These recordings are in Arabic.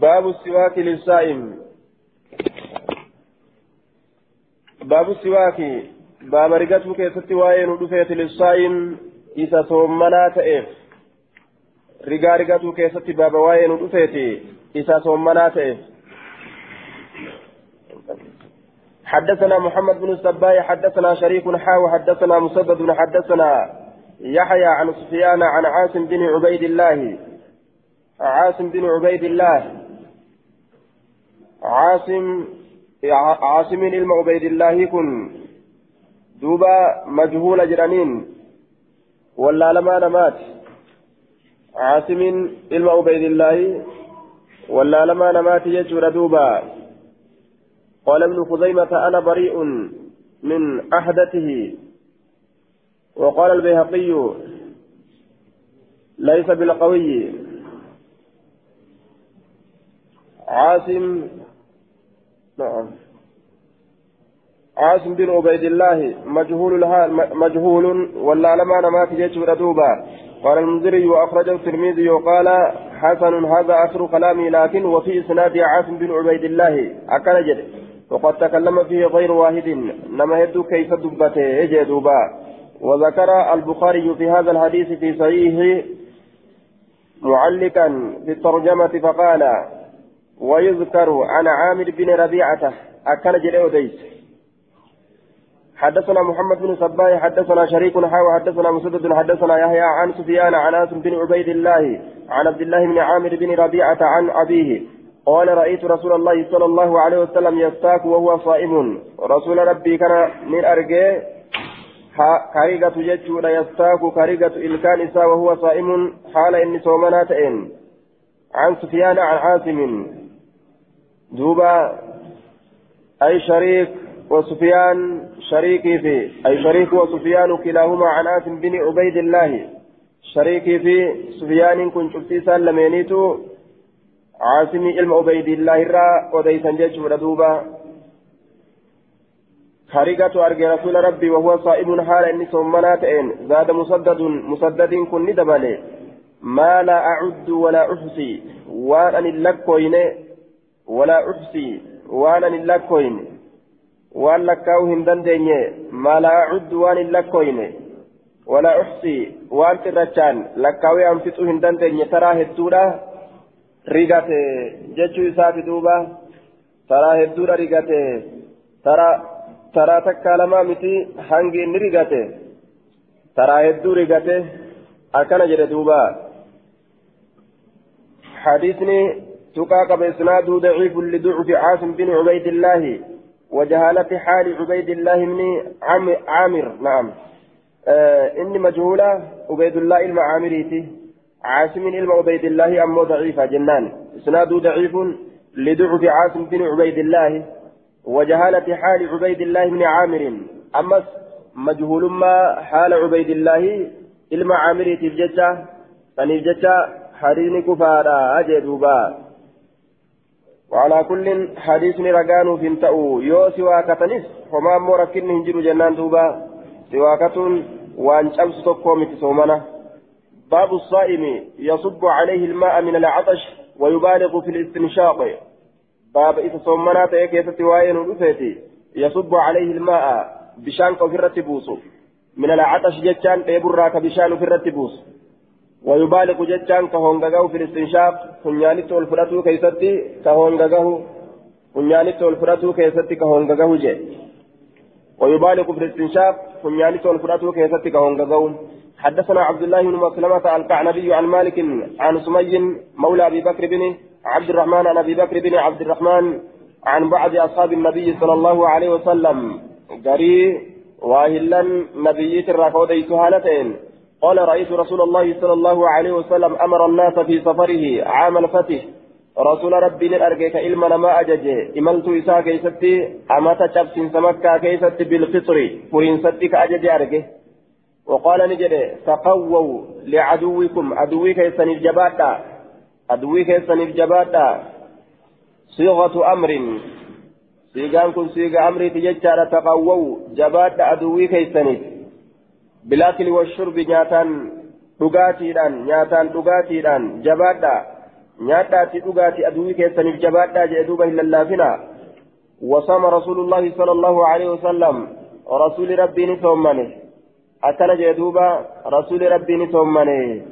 باب السواك للصائم باب السواك. باب رقته كيست وين ودفيت للصائم إذا صومنا تئف رقا رقته كيست باب وين ودفيت إذا صومنا تئف حدثنا محمد بن السباي حدثنا شريك حاو حدثنا مسدد حدثنا يحيى عن سفيان عن عاصم بن عبيد الله. عاصم بن عبيد الله. عاصم عاصم علم عبيد الله كن دوبا مجهول جرانين ولا لما نمات. عاصم علم عبيد الله ولا لما نمات يجور دوبا. قال ابن خزيمة أنا بريء من أحدته وقال البيهقي ليس بالقوي. عاصم نعم. عاصم بن عبيد الله مجهول الحال مجهول ولا لما نمات جيش دوبا قال المنذري واخرجه الترمذي وقال حسن هذا اخر كلامي لكن وفي إسناد عاصم بن عبيد الله. أكل وقد تكلم فيه غير واحد. نما يدو كيف دبته؟ يجي دوبا. وذكر البخاري في هذا الحديث في صحيحه معلقا في الترجمة فقال ويذكر عن عامر بن ربيعة أكل جليه ديس حدثنا محمد بن صباح حدثنا شريك حاوى حدثنا مسدد حدثنا يحيى عن سفيان عن أنس بن عبيد الله عن عبد الله بن عامر بن ربيعة عن أبيه. قال رأيت رسول الله صلى الله عليه وسلم يستاك وهو صائم. رسول ربي كان من أرجه كاريغة جتشون يستاك كاريغة إلكان وهو صائم حال إني صومنا عن سفيان عن عاصم. دوبا أي شريك وسفيان شريكي في أي شريك وسفيان كلاهما عن آسم بن عبيد الله. شريكي في سفيان كن شفتي سلمينيتو عاصمي علم عبيد الله را وديسا جيش دوبا. خارجة أرجى رسول ربي وهو صائب حال إني صمنا تئن زاد مسدد مسدد كن ندبلي ما لا أعد ولا أحصي. وأن اللكوين ولا أحصي وأنا للكوين وأن لكاو هندن ديني ما لا أعد وأن للكوين ولا أحصي وأن ترچان لكاوي أنفتو هندن ديني ترى هدودا ريغات جچو إسافي دوبا ترى هدودا ريغات ترى ترى تكالما متي هنگي نريغات ترى هدو ريغات أكنا جرى دوبا. حديثني تقاك بإسناده ضعيف لضعف عاصم بن عبيد الله وجهالة حال عبيد الله بن عامر. نعم. آه إني مجهولة عبيد الله المعامريتي عاصم إلما عبيد الله أمو ضعيفة جنان. إسناده ضعيف لضعف عاصم بن عبيد الله وجهالة حال عبيد الله بن عامر. أما مجهول ما حال عبيد الله المعامريتي بججة فنججة حريني كفارا أجدوبا وعلى كل حديث رقان في تأو يو سواكتنس فما مركن هنجر جنان دوبا. سواكة وان شمس تقوم تسومنا باب الصائم يصب عليه الماء من العطش ويبالغ في الاستنشاق. باب إذا صومنا تأكيد وين رفيتي يصب عليه الماء بشان في الرتبوس. من العطش جتان تيبراك بشان في الرتبوس. ويبالغ جتان كهونغاغو في الاستنشاق. فنيانيت والفراتو كيستي كهونغاغو فنيانيت والفراتو كيستي كهونغاغو جي. ويبالغ في الاستنشاق. فنيانيت والفراتو كيستي كهونغاغو حدثنا عبد الله بن مسلمة القعنبي عن مالك عن سمي مولى أبي بكر بن عبد الرحمن عن أبي بكر بن عبد الرحمن عن بعض أصحاب النبي صلى الله عليه وسلم. قري واهلا نبيت الركودي سهالتين قال رأيت رسول الله صلى الله عليه وسلم أمر الناس في سفره عام الفتح. رسول ربي نرجك إلما ما أججه. إملت إساء كيستي أمات شبس سمكة كيستي بالفطر. فرين ستك أجج أرجه. وقال نجد تقووا لعدوكم. عدوي كيسن الجباتا عدوي كيسن الجباتا صيغة أمر. صيغان كن صيغة أمر تججار. تقووا جباتا عدوي كيسنت bilaakili washurbi nyaataan dhugaatiidhaan nyaataan dhugaatiidhaan jabaadha nyaadhaati dhugaati aduwii keessaniif jabaadhaa jedhe duuba hin lallaafina وصام رسول الله صلى الله عليه وسلم رسول ربي نسومني أكل جدوبا رسول ربي نسومني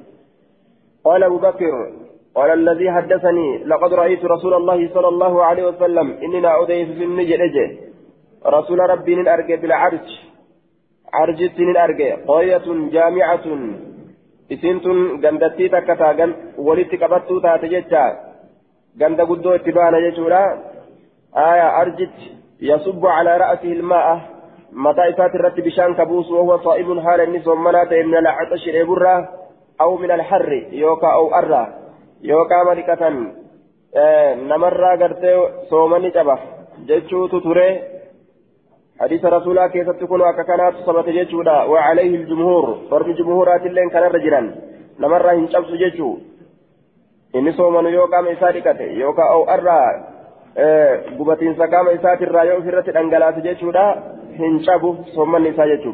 قال أبو بكر قال الذي حدثني لقد رأيت رسول الله صلى الله عليه وسلم إننا أديف في النجل رسول ربي نرجع بالعرج عرجت نرجع قرية جامعة إسنتن غندتي تكتا غن ولدت كبتو تاتجتا غند قدو اتبانا جيشورا آية أرجت يصب على رأسه الماء متى إسات الرت بشان كبوس وهو صائب حال النسوة منات من العطش الإبرة أو من الحر يوكا أو أرى يوكا ملكة آه نمرة قرتي صومني جبه جيشو تتوري حديث رسول كيف تكون أكاكانات صبت جيشودا؟ وعليه الجمهور. فرم جمهورات اللين كان رجلا. نمر هنشبس جيشو. إني صومن يوكا ميساركة يوكا أو أرى قبتين سكام إسات الرايو في رتل أنقلات جيشودا. هنشبه صومن نسا جيشو.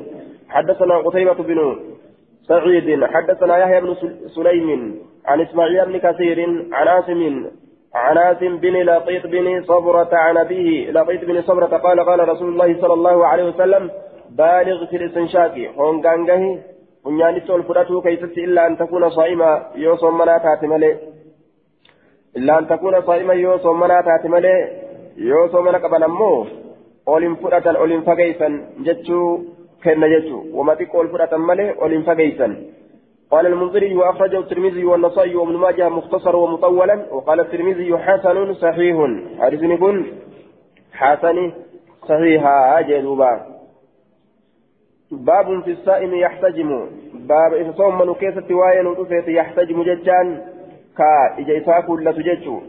حدثنا قتيبة بن سعيد. حدثنا يحيى بن سليم عن إسماعيل بن كثير عن عاصم عن عاصم بن لقيط بن صبرة عن أبيه لقيط بن صبرة قال قال رسول الله صلى الله عليه وسلم بالغ في الاستنشاق. هون غانغه ونياني تول فراتو كيست إلا أن تكون صائمة يوصم منا تاتملي إلا أن تكون صائمة يوصم منا تاتملي يوصم منا قبل أمو أولين فراتن أولين فقيسا جتشو كن جتشو. وما تقول فراتن ملي أولين فقيسا قال المنذري وأخرجه الترمذي والنصائي وابن ماجه مختصر ومطولا وقال الترمذي حسن صحيح. حديث يكون حسن صحيح. أجلوبا باب. في الصائم يحتجم. باب إذا صوم من كيسة واين ودفت يحتجم ججان. كا إجا إساء كلة ججو.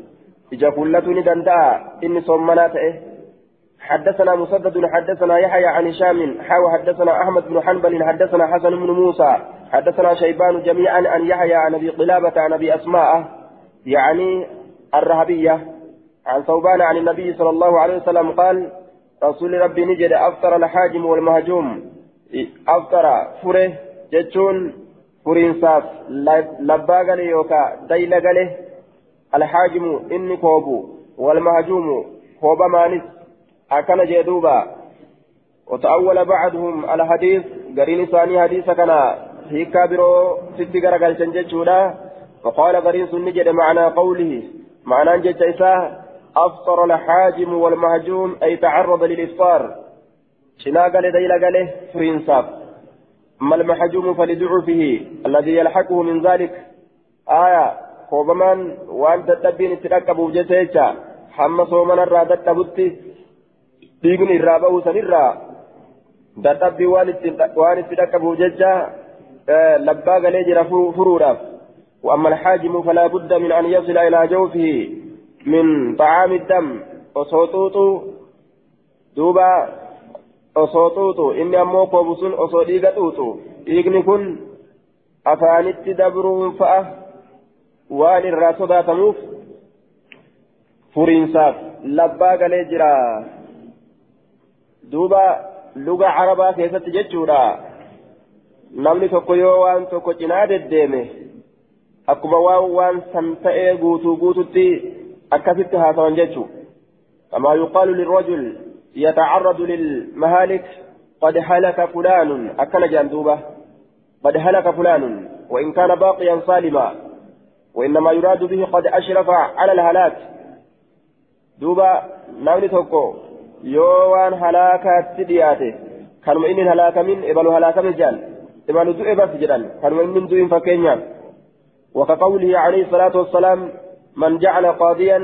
إجا كلة ندندا إني صوم مناته حدثنا مسدد حدثنا يحيى عن هشام حاو حدثنا أحمد بن حنبل حدثنا حسن بن موسى حدثنا شيبان جميعا عن يحيى عن أبي قلابة عن أبي أسماء يعني الرهبية عن ثوبان عن النبي صلى الله عليه وسلم قال رسول ربي نجد أفطر الحاجم والمهجوم. أفطر فره جتون فرينساف لبا غلي يوكا ديل غلي الحاجم إني كوبو والمهجوم كوبا مانس أكن جدوبا وتأول بعضهم الحديث قرين ثاني حديث كان hiikkaa biroo sitti garagalchan jechuudha فقال غرين سنجد معنى قوله معنى جد إساء أفطر الحاجم والمهجوم أي تعرض للإفطار. شنا قال ديلا قال فرينساب أما المحجوم فلضعفه الذي يلحقه من ذلك. آية كوبمان وأن تتبين تركبوا جسيتشا حمى صومنا الرا تتبتي ديقني الرابو سنرا تتبي وان تركبوا جسا لبا قال جرى فرورا وأما الحاجم فلا بد من أن يصل إلى جوفه من طعام الدم وصوتوت دوبا وصوتوت إني أمو قوبسون وصديقتوت إيقني كن أفانت دبرون فأه وان الراسودا تموف فرينساف لبا قال دوبا لغة عربة كيف تجتشورا namni tokko yoo waan tokko cinaa deddeeme akkuma waan waan san ta'ee guutuu guututti akkasitti haasawan jechuu. كما يقال للرجل يتعرض للمهالك قد هلك فلان أكل جندوبة قد هلك فلان وإن كان باقيا صالما وإنما يراد به قد أشرف على الهلاك دوبا نمني توكو هلاكات سدياته كانوا إن الهلاك من إبلو هلاك من جان إما ندوء بس جدا كانوا من دوء فكينيا وكقوله عليه الصلاة والسلام من جعل قاضيا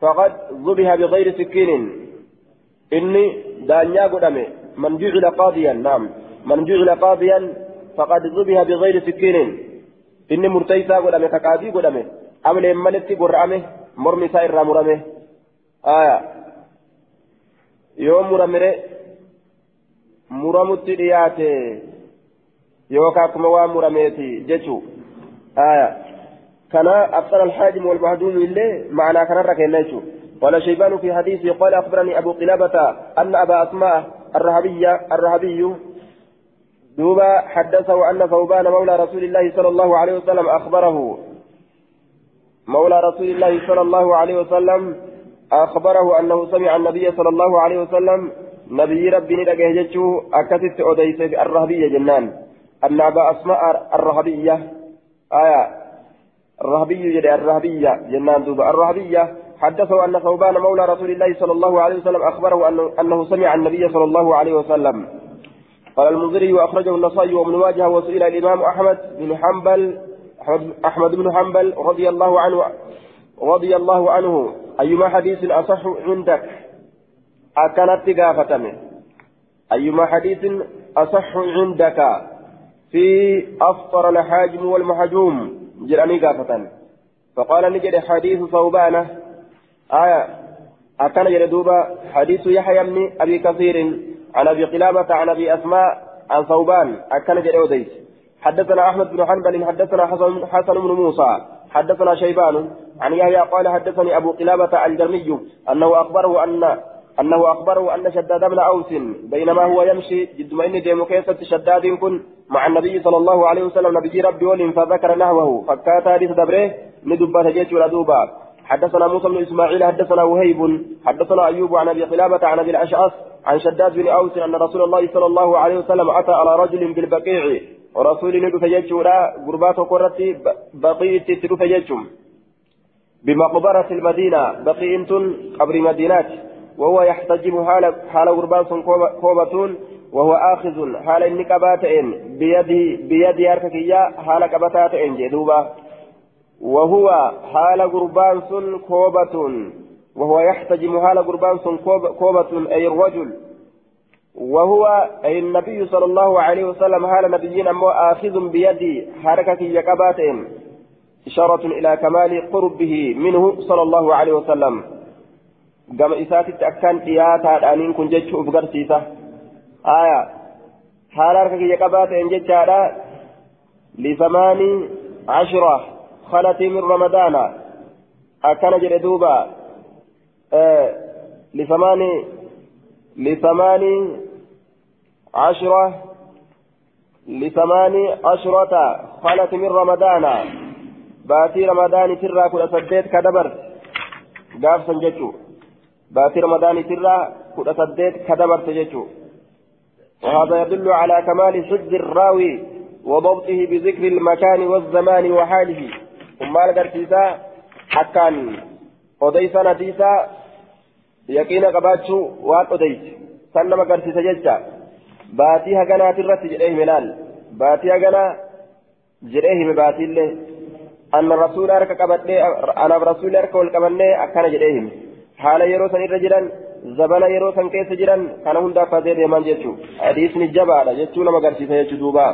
فقد ذبح بغير سكين إني دانيا قدامي من جعل قاضيا نعم من جعل قاضيا فقد ذبح بغير سكين إني مرتيسا قدامي كقاضي قدامي أمل ملتي قرأمه مرمي سائر مرمه آية يوم مرمره muramutti dhiyaate يوكا كما وامرميتي جتشو آية كان أفطر الحاجم والمهدوم اللي معنا كان ركينيتو قال شيبان في حديثه قال أخبرني أبو قلابة أن أبا أسماء الرهبية الرهبي دوبا حدثه أن ثوبان مولى رسول الله صلى الله عليه وسلم أخبره مولى رسول الله صلى الله عليه وسلم أخبره أنه سمع النبي صلى الله عليه وسلم نبي ربي ندقه جتشو أكتت أديس الرهبية جنان. أن أبا أسماء الرهبية آية الرهبي جد الرهبية جنان دوبا. الرهبية حدثه أن ثوبان مولى رسول الله صلى الله عليه وسلم أخبره أنه, سمع النبي صلى الله عليه وسلم. قال المنذري وأخرجه النصائي وابن واجه وسئل الإمام أحمد بن حنبل أحمد بن حنبل رضي الله عنه رضي الله عنه أيما حديث أصح عندك؟ أكنت قافتم أيما حديث أصح عندك؟ في أفطر الحاجم والمحجوم. جراني قافة فقال نجد حديث ثوبانة آية. أكن يردوبا حديث يحيى بن أبي كثير عن أبي قلابة عن أبي أسماء عن ثوبان أكن يردوبا حدثنا أحمد بن حنبل حدثنا حسن بن موسى. حدثنا شيبان عن يحيى قال حدثني أبو قلابة الجرمي أنه أخبره أن أنه أخبره أن شداد بن أوس بينما هو يمشي جد ما إني شداد كن مع النبي صلى الله عليه وسلم نبي ربي ولم فذكر نحوه فكات حديث دبره ندبت جيش ولا حدثنا موسى بن إسماعيل حدثنا وهيب حدثنا أيوب عن أبي قلابة عن أبي الأشعث عن شداد بن أوس أن رسول الله صلى الله عليه وسلم أتى على رجل بالبقيع ورسول ندف يجورا قربات قرتي بقيت تدف يجم بمقبرة المدينة بقيت قبر مدينات. وهو يحتجم حال قربان كوبة وهو آخذ حال النكباتين بيده بيد أرككية حال كبتاتين جدوبا وهو حال قربان كوبة وهو يحتجم حال قربان كوبة أي الرجل. وهو أي النبي صلى الله عليه وسلم حال نبينا مو آخذ بيدي حركة يكباتين إشارة إلى كمال قربه منه صلى الله عليه وسلم. قام إساتي أكان إياتا أنين كن جتشو أفقرسيسة. آية. حال حركة يكباتين جتشارا لثمان عشرة خلت من رمضان. أكان جردوبا آه لثمان لثمان عشرة لثمان عشرة خلت من رمضان. باتي رمضان ترى كل سديت كدبر. قاف سنجتو باتي رمضان ترى كل سديت كدبر تجتو وهذا يدل على كمال حفظ الراوي وضبطه بذكر المكان والزمان وحاله. ثم القرتيسا حكان وديسا نديسا yaqiina qabaachuu waan odeyse san nama agarsiisa jecha baatii haganaati irratti jedhee hime laal baatii haganaa jedhee hime baatiillee anna rasuula harka qabadhee anaaf rasuulli harka wal qabannee akkana jedhee hime haala yeroo san irra jiran zabana yeroo san keessa jiran kana hundaaf fatee deeman jechuu hadiisni jabaadha jechuu nama agarsiisa jechuu duubaa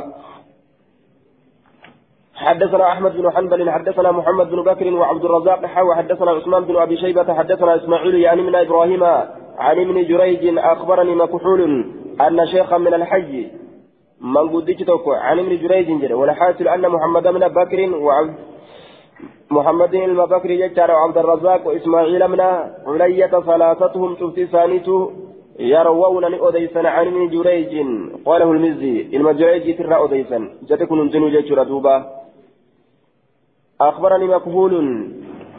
حدثنا أحمد بن حنبل حدثنا محمد بن بكر وعبد الرزاق حاوى حدثنا عثمان بن أبي شيبة حدثنا إسماعيل يعني من إبراهيم عن ابن جريج أخبرني مكحول أن شيخا من الحي من قدت عن ابن جريج والحاصل أن محمد بن بكر وعبد محمد بن بكر يجار وعبد الرزاق وإسماعيل من علية ثلاثتهم تفتي ثانيته يروون أوديسا عن ابن جريج قاله المزي المجريج ترى أوديسا جتكن انزنوا جيش ردوبا أخبرني مكهول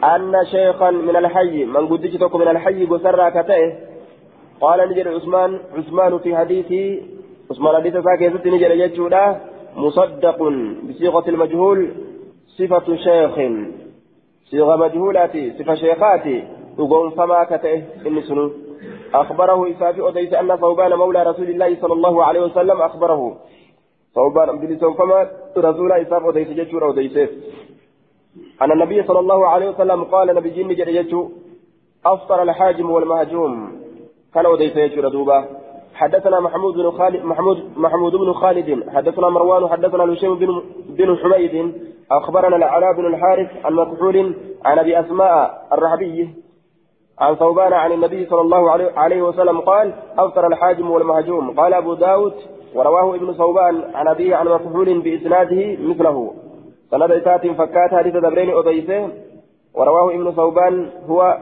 أن شيخا من الحي من قدجتك من الحي قسرى كتئه. قال نجر عثمان عثمان في حديثي عثمان حديث ساكت نجر يجودا مصدق بصيغة المجهول صفة شيخ. صيغة مجهولة صفة شيخات وقوم فما كتئه. إن أخبره إسافي أديس أن ثوبان مولى رسول الله صلى الله عليه وسلم أخبره. ثوبان بلسان فما رسول إساف أديس ججور أديسه. أن النبي صلى الله عليه وسلم قال نبي جن جريته أفطر الحاجم والمهجوم. كان وديس يجر دوبا حدثنا محمود بن خالد محمود محمود بن خالد. حدثنا مروان حدثنا هشام بن بن حميد. أخبرنا العلاء بن الحارث عن مكحول عن أبي أسماء الرحبي عن ثوبان عن النبي صلى الله عليه وسلم قال أفطر الحاجم والمهجوم. قال أبو داود ورواه ابن ثوبان عن أبيه عن مكحول بإسناده مثله. سند إسات فكات حديث دبرين أبيسة ورواه ابن ثوبان هو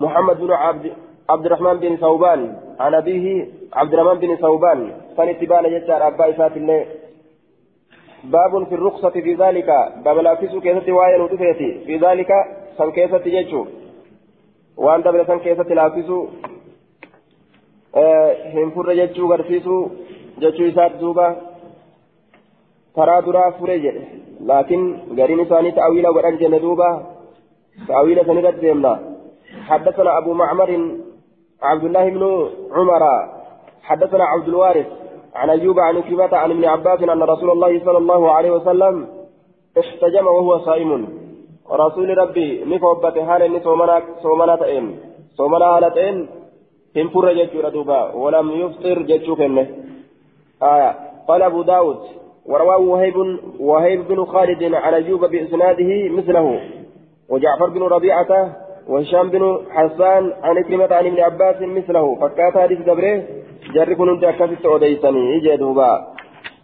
محمد بن عبد عبد الرحمن بن ثوبان عن أبيه عبد الرحمن بن ثوبان فنتبان يجار أبا إسات الله باب في الرخصة في ذلك باب لا كيسو كيسة وايا في ذلك jechuu waan dabre san keessatti laaffisuu hin furre jechuu garsiisuu jechuu isaati duuba karaa duraa fure jedhe. Laakiin gariin isaanii ta'awiila godhan jenne duuba. Ta'awiila sanirratti deemna. حدثنا أبو معمر عبد الله بن عمر حدثنا عبد الوارث عن أيوب عن كلمة عن ابن عباس أن رسول الله صلى الله عليه وسلم احتجم وهو صائم رسول ربي نكوبة حال إني صومنا صومنا تئن صومنا هالتئن هم فر جتشو دوبا ولم يفطر كنه آية قال أبو داود ورواه وهيب وهيب بن خالد عن أيوب بإسناده مثله وجعفر بن ربيعة وهشام بن حسان عن كلمة عن ابن عباس مثله فكات حديث دبره جري كنت أكفت أوديسني إجي دوبا.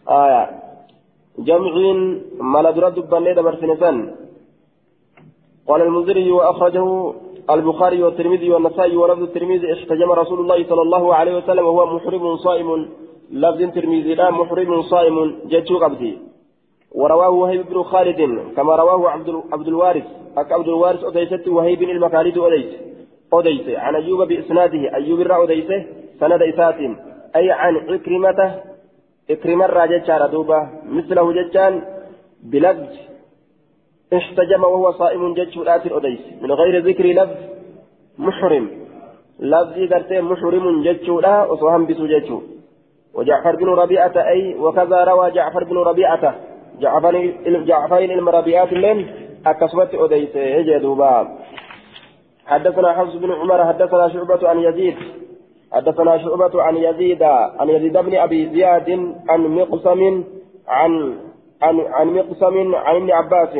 آية. جمعين مال درد بني دبر سنسان قال المنذري وأخرجه البخاري والترمذي والنسائي ولفظ الترمذي احتجم رسول الله صلى الله عليه وسلم وهو محرم صائم. لفظ الترمذي لا محرم صائم جتشو قبدي ورواه وهيب بن خالد كما رواه عبد الوارث. أك عبد الوارث أديست وهيب المخالد أديس أديس عن أيوب بإسناده أيوب الرا أديس سند إسات أي عن عكرمة إكرم الراجل دوبة. مثله جتان بلفظ احتجم وهو صائم جتش الآتي أديس من غير ذكر لفظ محرم. لفظي قرتين محرم جتش لا وصهم جتشو. وجعفر بن ربيعة أي وكذا روى جعفر بن ربيعة. جعفر جعفر المربيات اللين أكسبت أديس. يجدوبا حدثنا حفص بن عمر حدثنا شعبة عن يزيد. حدثنا شعبة عن يزيد عن يزيد بن أبي زياد عن مقسم عن عن عن مقسم عن ابن عباس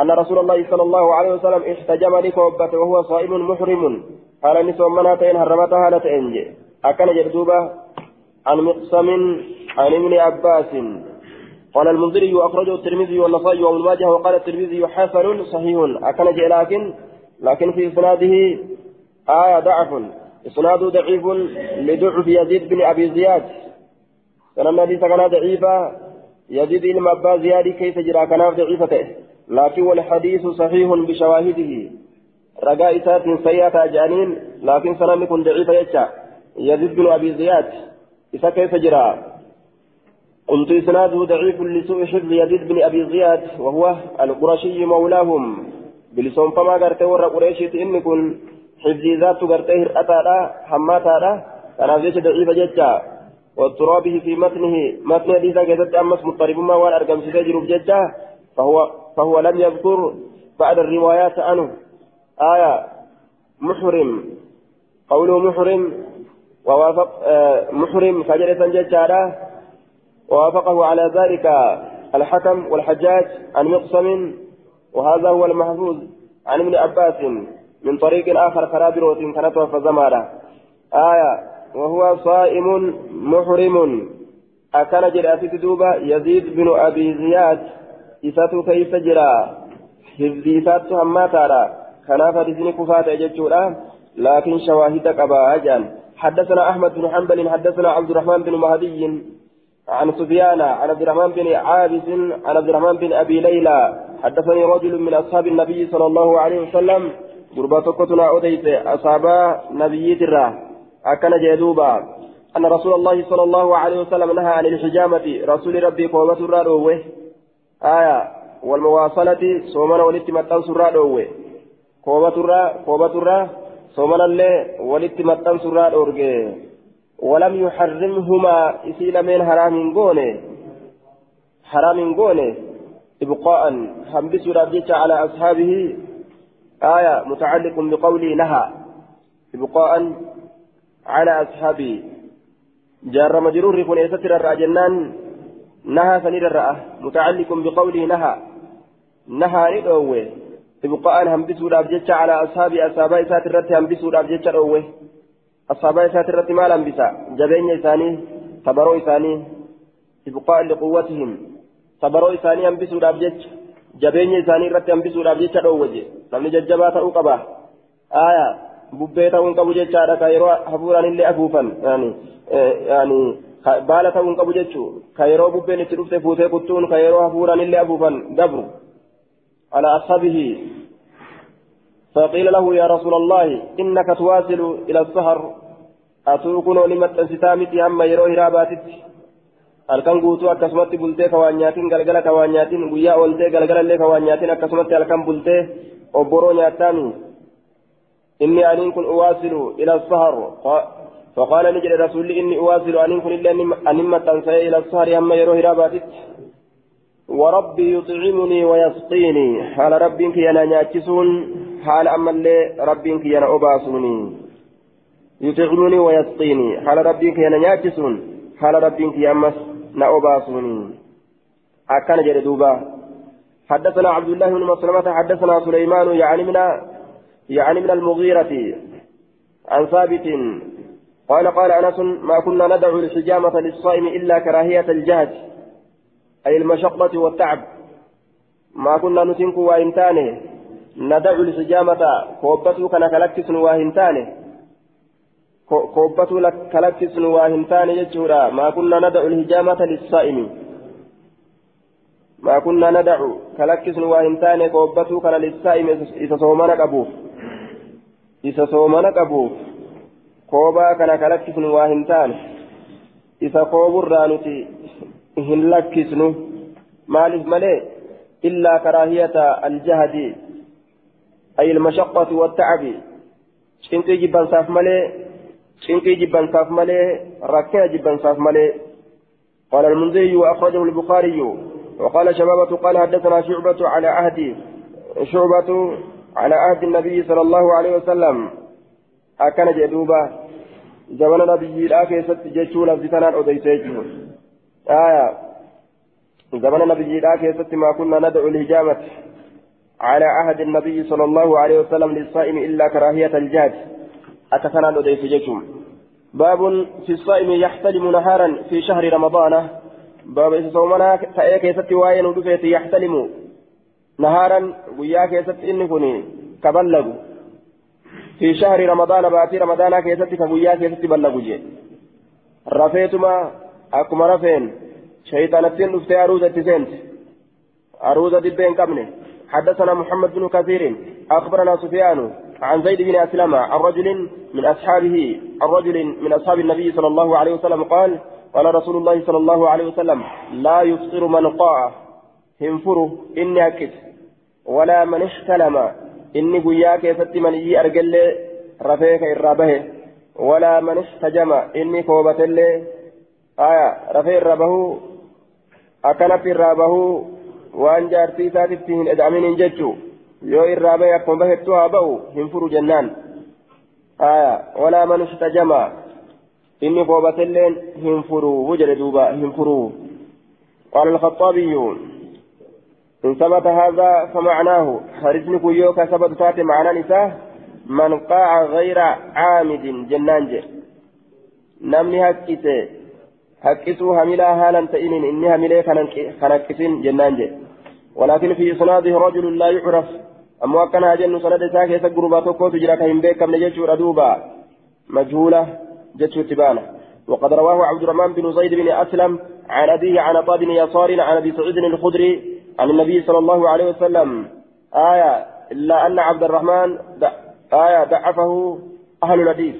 أن رسول الله صلى الله عليه وسلم احتجم لكوبة وهو صائم محرم. قال نسوا مناتين هرمتها هالتين. أكن جردوبة عن مقسم عن ابن عباس. قال المنذري أخرجه الترمذي والنصائي وابن ماجه وقال الترمذي حسن صحيح. أكن لكن لكن في إسناده آية ضعف. إسناده ضعيف لضعف يزيد بن أبي زياد. سنن حديث كان ضعيفا يزيد بن أبا زياد كيف جرى؟ كان ضعيفته. لكن والحديث صحيح بشواهده. رجاء إسات سيئة جانين لكن سنن كن ضعيفا يجا. يزيد بن أبي زياد. إذا كيف جرى؟ قلت إسناده ضعيف لسوء حفظ يزيد بن أبي زياد وهو القرشي مولاهم. بلسون فما قرته ورى قريشي إن كن حفظي ذات قرته هرأتا حماتا ليس ضعيف جدا. واضطرابه في متنه متن حديث كذلك أمس مضطرب ما وان أرقم سيجر جدا. فهو فهو لم يذكر بعد الروايات عنه. آية محرم. قوله محرم ووافق آه محرم فجرة جدا ووافقه على ذلك الحكم والحجاج عن مقسم وهذا هو المحفوظ عن ابن عباس من طريق آخر كرابروت كانت فزمارة آية وهو صائم محرم. أكان جراسي دوبا يزيد بن أبي زياد إساتو كيف جرا حفظي إساتو هما تارا كان فرزني كفات أججورا لكن شواهد قبا أجان حدثنا أحمد بن حنبل حدثنا عبد الرحمن بن مهدي عن سفيان عن عبد الرحمن بن عابس عن عبد الرحمن بن أبي ليلى. حدثني رجل من أصحاب النبي صلى الله عليه وسلم. قربتكتنا اوديت أصحاب نبي ترى. أكن جدوبا. أن رسول الله صلى الله عليه وسلم نهى عن الحجامة. رسول ربي قومة الرادوة. آية. والمواصلة صومنا ولتمتن سرادوة. قومة الرا قومة الرا صومنا اللي ولتمتن سرادوه ولم يحرمهما إسيل من حرام قونه حرام قونه إبقاء حمبس ربك على أصحابه آية متعلق بقوله نهى إبقاء على أصحابه جار مجرور كن يستر الرأجنان نهى سنير الرأة متعلق بقوله نهى نهى إبقاء حمبس ربك على أصحابه أصحابه ساترت حمبس ربك ندوه أصحاب إسات الرت مال أنبسا جبين إساني تبرو إساني إبقاء لقوتهم. تبرو إساني أنبسوا الأبجج جبين إساني الرت أنبسوا الأبجج روجي نمني ججبا تأو قبا. آية hafuuraan illee afuufan yani yani baala ta'uun qabu jechuu ka yeroo bubbeen itti dhufte fuutee kuttuun ka yeroo hafuuraan illee afuufan dabru ala ashabihi فقيل له يا رسول الله إنك تواصل إلى السهر أتوكن لمت ستامتي أما يروي راباتت halkan guutuu akkasumatti bultee ka waan nyaatiin galgala ka waan nyaatiin guyyaa ooltee galgala illee ka waan nyaatiin akkasumatti halkan bultee obboroo nyaattaami inni aniin kun uwaasilu ila sahar فقال نجد رسول إني أواصل أن كن إلا أن متنسى إلى السهر أما يروه راباتت وربي يطعمني ويسقيني. حال ربك ينا ناتسون حال أما اللي ربك ينا أباسوني. يطعمني ويسقيني. حال ربك ينا ناتسون حال ربك يمس نأباسوني. أكان جد دوبا. حدثنا عبد الله بن مسلمة حدثنا سليمان يعني من يعني من المغيرة. عن ثابت قال قال أنس ما كنا ندعو الحجامة للصائم إلا كراهية الجهد. أي المشقة والتعب. ما كنا نسنك وإنتانه ندعو الحجامة كوبته كان كلكس وإنتانه كوبته كلكس وإنتانه يجورا. ما كنا ندعو الحجامة للصائم. ما كنا ندعو كلكس وإنتانه كوبته كان للصائم إذا صومنا أبوه إذا صومنا أبوه koobaa kana ka lakkisnu waa hin taane isa kooburraa nuti hin lakkisnu maaliif malee illaa karaahiyata aljahadi ay ilmashaqqati wattacabi cinqii jibbansaaf malee cinqii jibbansaaf malee rakkina jibbansaaf malee قال المنذري وأخرجه البخاري وقال شبابة قال حدثنا شعبة على عهد شعبة على عهد النبي صلى الله عليه وسلم أكن جدوبا زمن نبي لا كيست جيشو لفظتنا أوديسيجو آية. زمن نبي كيست ما كنا ندعو الهجامة على عهد النبي صلى الله عليه وسلم للصائم إلا كراهية الجهد أتثنى أوديسيجو باب في الصائم يحتلم نهارا في شهر رمضان. باب إذا صومنا تأيه كيست واين ودفيت يحتلم نهارا ويا كيست إني كني في شهر رمضان باتي رمضان كيستي كبويا كيستي بلغوا جي رفيتما أكما رفين شيطانتين نفتي أروزة تسنت أروزة دبين كمني حدثنا محمد بن كثير أخبرنا سفيان عن زيد بن أسلم عن رجل من أصحابه عن رجل من أصحاب النبي صلى الله عليه وسلم قال قال رسول الله صلى الله عليه وسلم لا يفطر من قاع هنفره إني أكد ولا من احتلم inni guyyaa keessatti maniyyii argallee rafee ka irraa bahe. Walaa man istajama inni koobatellee irraa bahuu waan jaartii isaatitti hin eda'aminin jechuu yoo irraa bahe akkuma bahettu haa ba'u hin furu jennaan aya walaa man istajama inni koobatelleen hin furuu jedhe duuba hin furuu قال الخطابي إن ثبت هذا فمعناه حرزن كيوكا ثبت تاتي معنى نساه من قاع غير عامد جنانج نمني هكيسي هكيسو هملا هالا تئين إني هملا خنكسين جنانج ولكن في إسناده رجل لا يعرف أما كان أجن سند ساكي سقربا توكو تجرى كهم بيك من جيشو ردوبا مجهولة جيشو تبانا وقد رواه عبد الرحمن بن زيد بن أسلم عن أبيه عن عطاء بن يسار عن أبي سعيد الخدري عن النبي صلى الله عليه وسلم آية إلا أن عبد الرحمن آية ضعفه أهل الحديث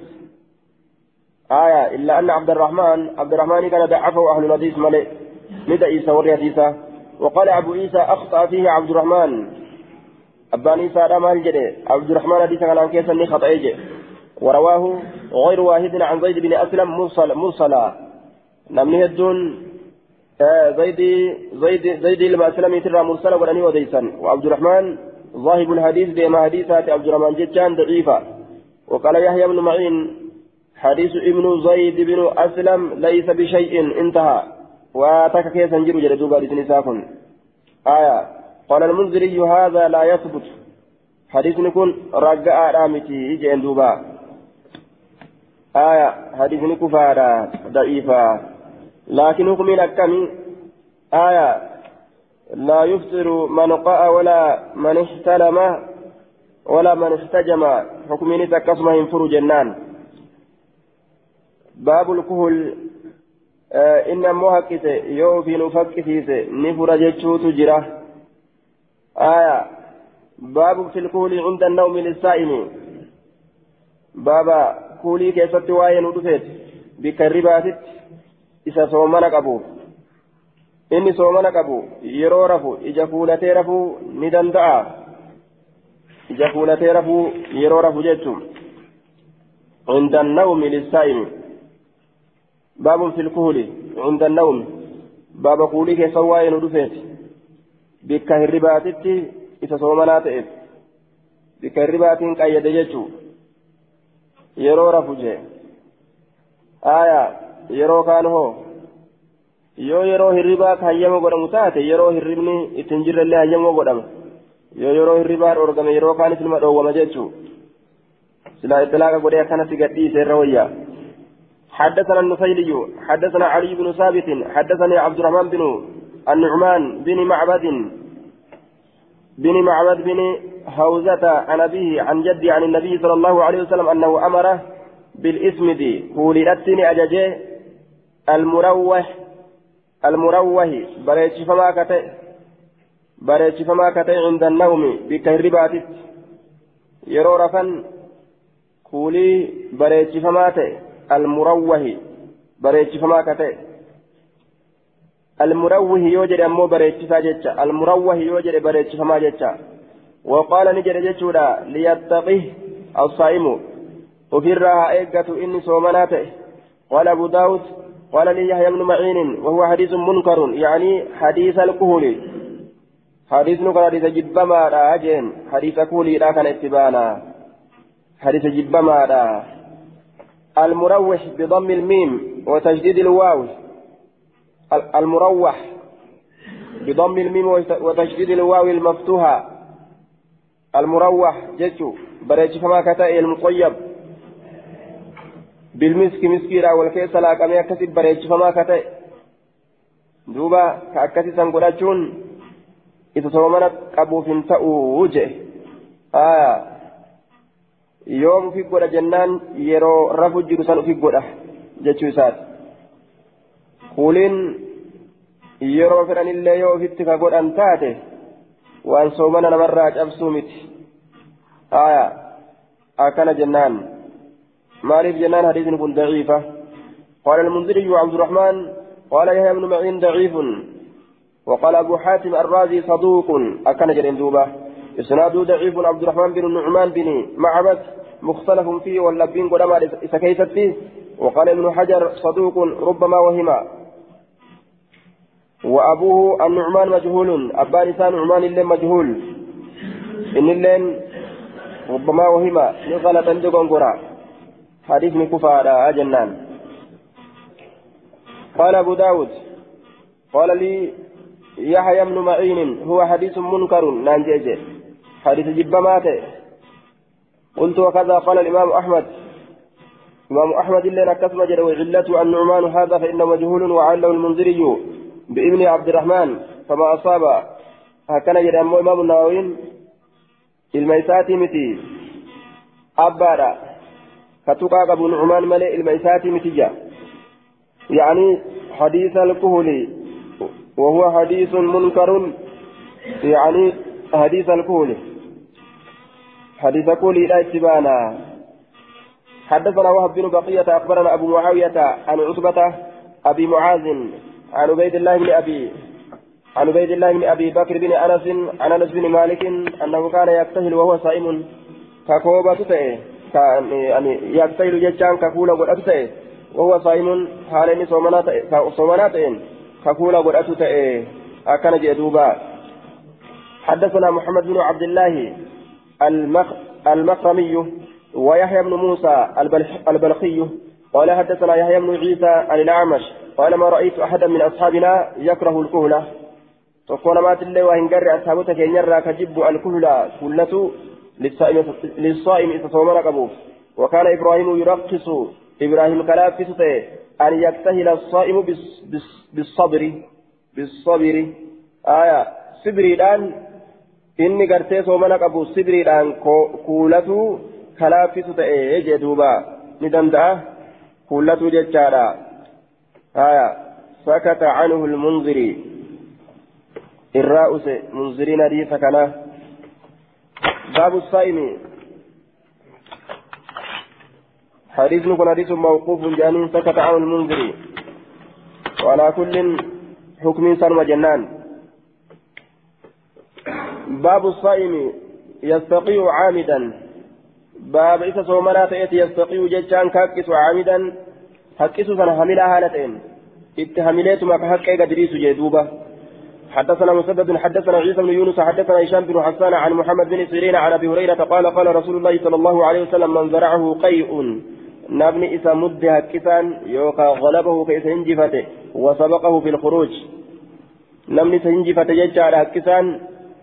آية إلا أن عبد الرحمن عبد الرحمن كان ضعفه أهل الحديث ملئ ندى عيسى والحديثة وقال أبو عيسى أخطأ فيه عبد الرحمن. أبان عيسى رمال جدي عبد الرحمن حديث كان كيسا خطأ يجي ورواه غير واحد عن زيد بن أسلم مرسل مرسلا. نمني الدون زيد زيد زيد المسلمي ترى مرسلا ولني وديسا. وعبد الرحمن ظاهب الحديث بما حديثات عبد الرحمن جتان ضعيفة. وقال يحيى بن معين حديث ابن زيد بن أسلم ليس بشيء انتهى. واتك كيسا جرو جلدوبا لسنساكن آية. قال المنذري هذا لا يثبت. حديث نكون رجاء رامتي جين آية. حديث نكفارا ضعيفة لكن حكم الأكم. آية. لا يفطر من قاء ولا من احتلم ولا من احتجم. حكم تكسم ينفر جنان. باب الكهول آه إن موهكس يو في نفكسيس نفر جتشوت جرا. آية باب في الكول عند النوم للصائم بابا كولي كيست واين ودفت بكرباتت إذا صومنا قبو. soomana qabu yeroo rafu ija fuulatee rafuu ni danda'a ija fuulatee rafuu yeroo rafu jechuun عند النوم للسائم. باب في الكهول عند النوم باب قولي كي سواي ندفت بك هرباتت إذا صومنا تئف بك هربات قيد جتو يرو رفجه آية يرو كان هو yoo yeroo hirribaa hayyama godhamu taate yeroo hirribni ittiin jirrellee hayyama godhama yoo yeroo hirribaa dhoorgame yeroo kaanis ilma dhoowwama jechuu silaa itilaaqa godhee akkanatti gadhiise irra wayyaa حدثنا النفيلي حدثنا علي بن ثابت حدثني عبد الرحمن بن النعمان بن معبد بن معبد بن هوزة عن أبيه عن جدي عن النبي صلى الله عليه وسلم أنه أمره بالإسمد قولي أججه المروح المروه بريتشفما كتئ بريتشفما كتئ عند النوم بكهربات يرو رفن كولي بريتشفما تئ المروه بريتشفما كتئ. المروه يوجد أمو بريتشفا جتشا المروه يوجد بريتشفما جتشا وقال نجد جتشودا ليتقه الصائم. وفي الراها إيقة إني صومناته قال أبو داود قال لي يحيى بن معين وهو حديث منكر يعني حديث الكهول. حديث نكر حديث جبما راجين حديث كهولي لا اتبانا. حديث جبما را المروح بضم الميم وتجديد الواو. المروح بضم الميم وتجديد الواو المفتوحة. المروح جتشو. بريتش فما كتائي المطيب بالمسك مسكيرا والكيس لاقمي أكسي بريتش فما كتئ دوبا كأكسي سنقلاتشون إذا صومنا قبو فنتأو وجه آه. يوم في قرى جنان يرو رفو جرسان في قرى جتشو سات قولين yeroo fedhan illee yoo ofitti ka godhan taate waan soomana namarraa cabsuu miti. Aya akkana jennaan. مالك جنان حديث كن ضعيفة قال المنذري وعبد الرحمن قال يحيى بن معين ضعيف وقال أبو حاتم الرازي صدوق أكن جرين دوبة إسناده ضعيف عبد الرحمن بن النعمان بن معبد مختلف فيه واللبين قدما إسكيست فيه. وقال ابن حجر صدوق ربما وهما. وأبوه النعمان مجهول. أبان إنسان نعمان اللين مجهول. إن اللين ربما وهما. نغلط عندكم قرأ حديث كفار جنان. قال أبو داود. قال لي يحيى بن معين. هو حديث منكر نانجيج حديث جب مات. قلت وكذا قال الإمام أحمد. إمام أحمد اللي نكسم جل وعلة النعمان هذا فإنه مجهول وعله المنذري بابن عبد الرحمن. فما أصاب. هكذا جل إمام النووي. الميسات متي. أبارا. فتقى أبو نعمان ملئ الميسات متجا يعني حديث الكهل وهو حديث منكر. يعني حديث الكهل حديث كهل لا اتبانا. حدثنا وهب بن بقية أخبرنا أبو معاوية عن عتبة أبي معاذ عن عبيد الله بن أبي عن عبيد الله بن أبي بكر بن أنس عن أنس بن مالك أنه كان يكتهل وهو صائم. ككوبة تتئه يعني يغتيل جتان كفولا قد وهو صائم. حالين صومنات كفولا قد أتئ أكن جدوبا حدثنا محمد بن عبد الله المخرمي ويحيى بن موسى البلخي قال حدثنا يحيى بن عيسى عن الأعمش قال ما رأيت أحدا من أصحابنا يكره الكهلة. تقول ما تلي وإن قرأ أصحابك ينرى كجب الكهلة كلة للصائم إذا صوم رقبوف وكان إبراهيم يرقص. إبراهيم كلافس أن يكتهل الصائم بالصبر بالصبر. آية. صبري الآن inni gartee soomana qabu sibriidhaan kuulatu kalaaffisu ta'e jee duuba ni danda'a kuulatu jechaadha haya sakata canhu lmunziri irraa use munziriin hadiisa kana باب الصائم حديث نكون حديث موقوف جانين سكت عن المنذر وعلى كل حكم سلم جنان باب الصائم يستقي عامدا. باب إذا صومنا تأتي يستقي ججان كاكس عامدا. حكس سنة حملها هالتين اتهمليت ما كحق قدريس جدوبة. حدثنا مسدد حدثنا عيسى بن يونس حدثنا هشام بن حسان عن محمد بن سيرين عن أبي هريرة قال قال رسول الله صلى الله عليه وسلم من زرعه قيء. نبني إسا مد هكسان يوكا غلبه كيس هنجفته وسبقه في الخروج. نبني سهنجفته ججا على هكسان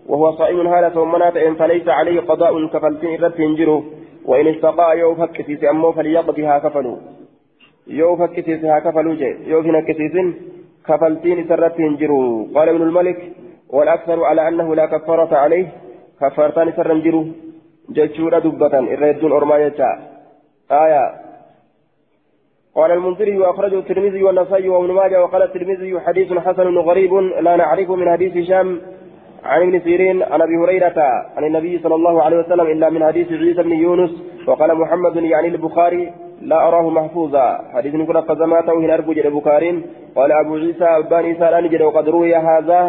وهو صائم هالة ثمنات إن فليس عليه قضاء كفلتين إرد ينجره وإن استقاء يوف هكسيس أمه فليقضيها كفلوا. يوف هكسيسها كفلوا جي يوف هكسيس كفلتين إسرت ينجره قال ابن الملك والأكثر على أنه لا كفارة عليه. كفارتان سر ينجره ججورة دبة إردون أرما يجا آية. قال المنذري وأخرجه الترمذي والنسائي وابن ماجه وقال الترمذي حديث حسن غريب لا نعرفه من حديث هشام عن ابن سيرين عن أبي هريرة عن النبي صلى الله عليه وسلم إلا من حديث عيسى بن يونس وقال محمد يعني البخاري لا أراه محفوظا. حديث نقول قزماته هنا أرجو البخاري قال أبو عيسى أبان عيسى لا نجد وقد روي هذا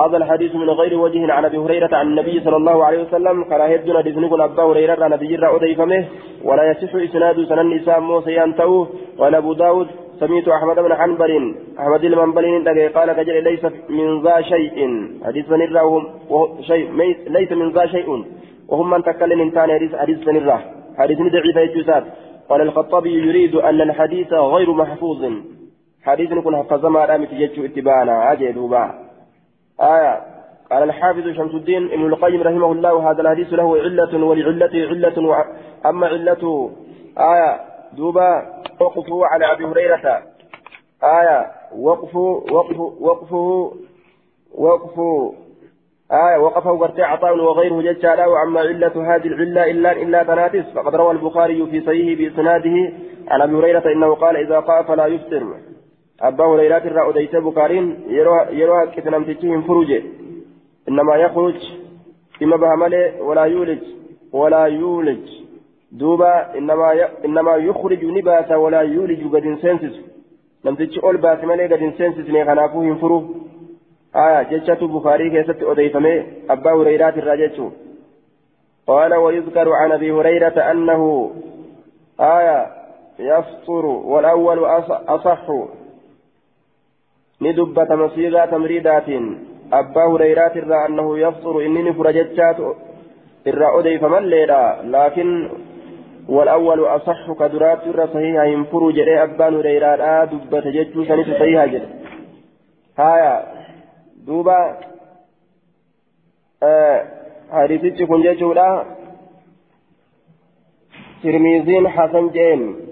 هذا الحديث من غير وجه عن أبي هريرة عن النبي صلى الله عليه وسلم. قال هدنا حديث نقول أبا هريرة عن ابي جرى ولا يصح إسناد سنن النساء موسى ينتهوا قال أبو داود سميت أحمد بن حنبل أحمد المنبل قال كجل ليس من ذا شيء. حديث سنرهم شيء ليس من ذا شيء. وهم من تكلم انسان حديث حديث سنره حديث ضعيف الجزات قال الخطابي يريد أن الحديث غير محفوظ. حديث نكون حفظ ما دامت يجو اتباعنا. عجل آية. قال الحافظ شمس الدين ابن القيم رحمه الله هذا الحديث له علة ولعلته علة. أما علته آية. دوبا وقفوا على أبي هريرة. آية وقفوا وقفوا وقفوا وقفوا آية وقفه قرتي عطاء وغيره ججالا وأما علة هذه العلة إلا إلا تناتس فقد روى البخاري في صحيحه بإسناده عن أبي هريرة إنه قال إذا قاء فلا يفطر. أبا هريرة الرأى أديت بكارين يروى كتنم تجيهم فروج إنما يخرج إما بهمله ولا يولج ولا يولج. دوبا إنما. إنما يخرج نباتا ولا يولج قد سنسس لم تجي أول باس مالي قد سنسس نيخنافوهم فرو آية جتشة بخاري كيست أديفمي أبا هريرة الرجل قال ويذكر عن أبي هريرة أنه آية يفطر والأول أصح ندبت مصيغة تمريدات أبا هريرات الرا أنه يفطر إنني فرجتشات الرا أدي فمن ليلا لكن والأول أصح كدرات الرا صحيحة ينفر جري أبا هريرات دبت جتشو سنة صحيحة جري. هايا دوبا آه حديثي كن جتشولا ترميزين حسن جيم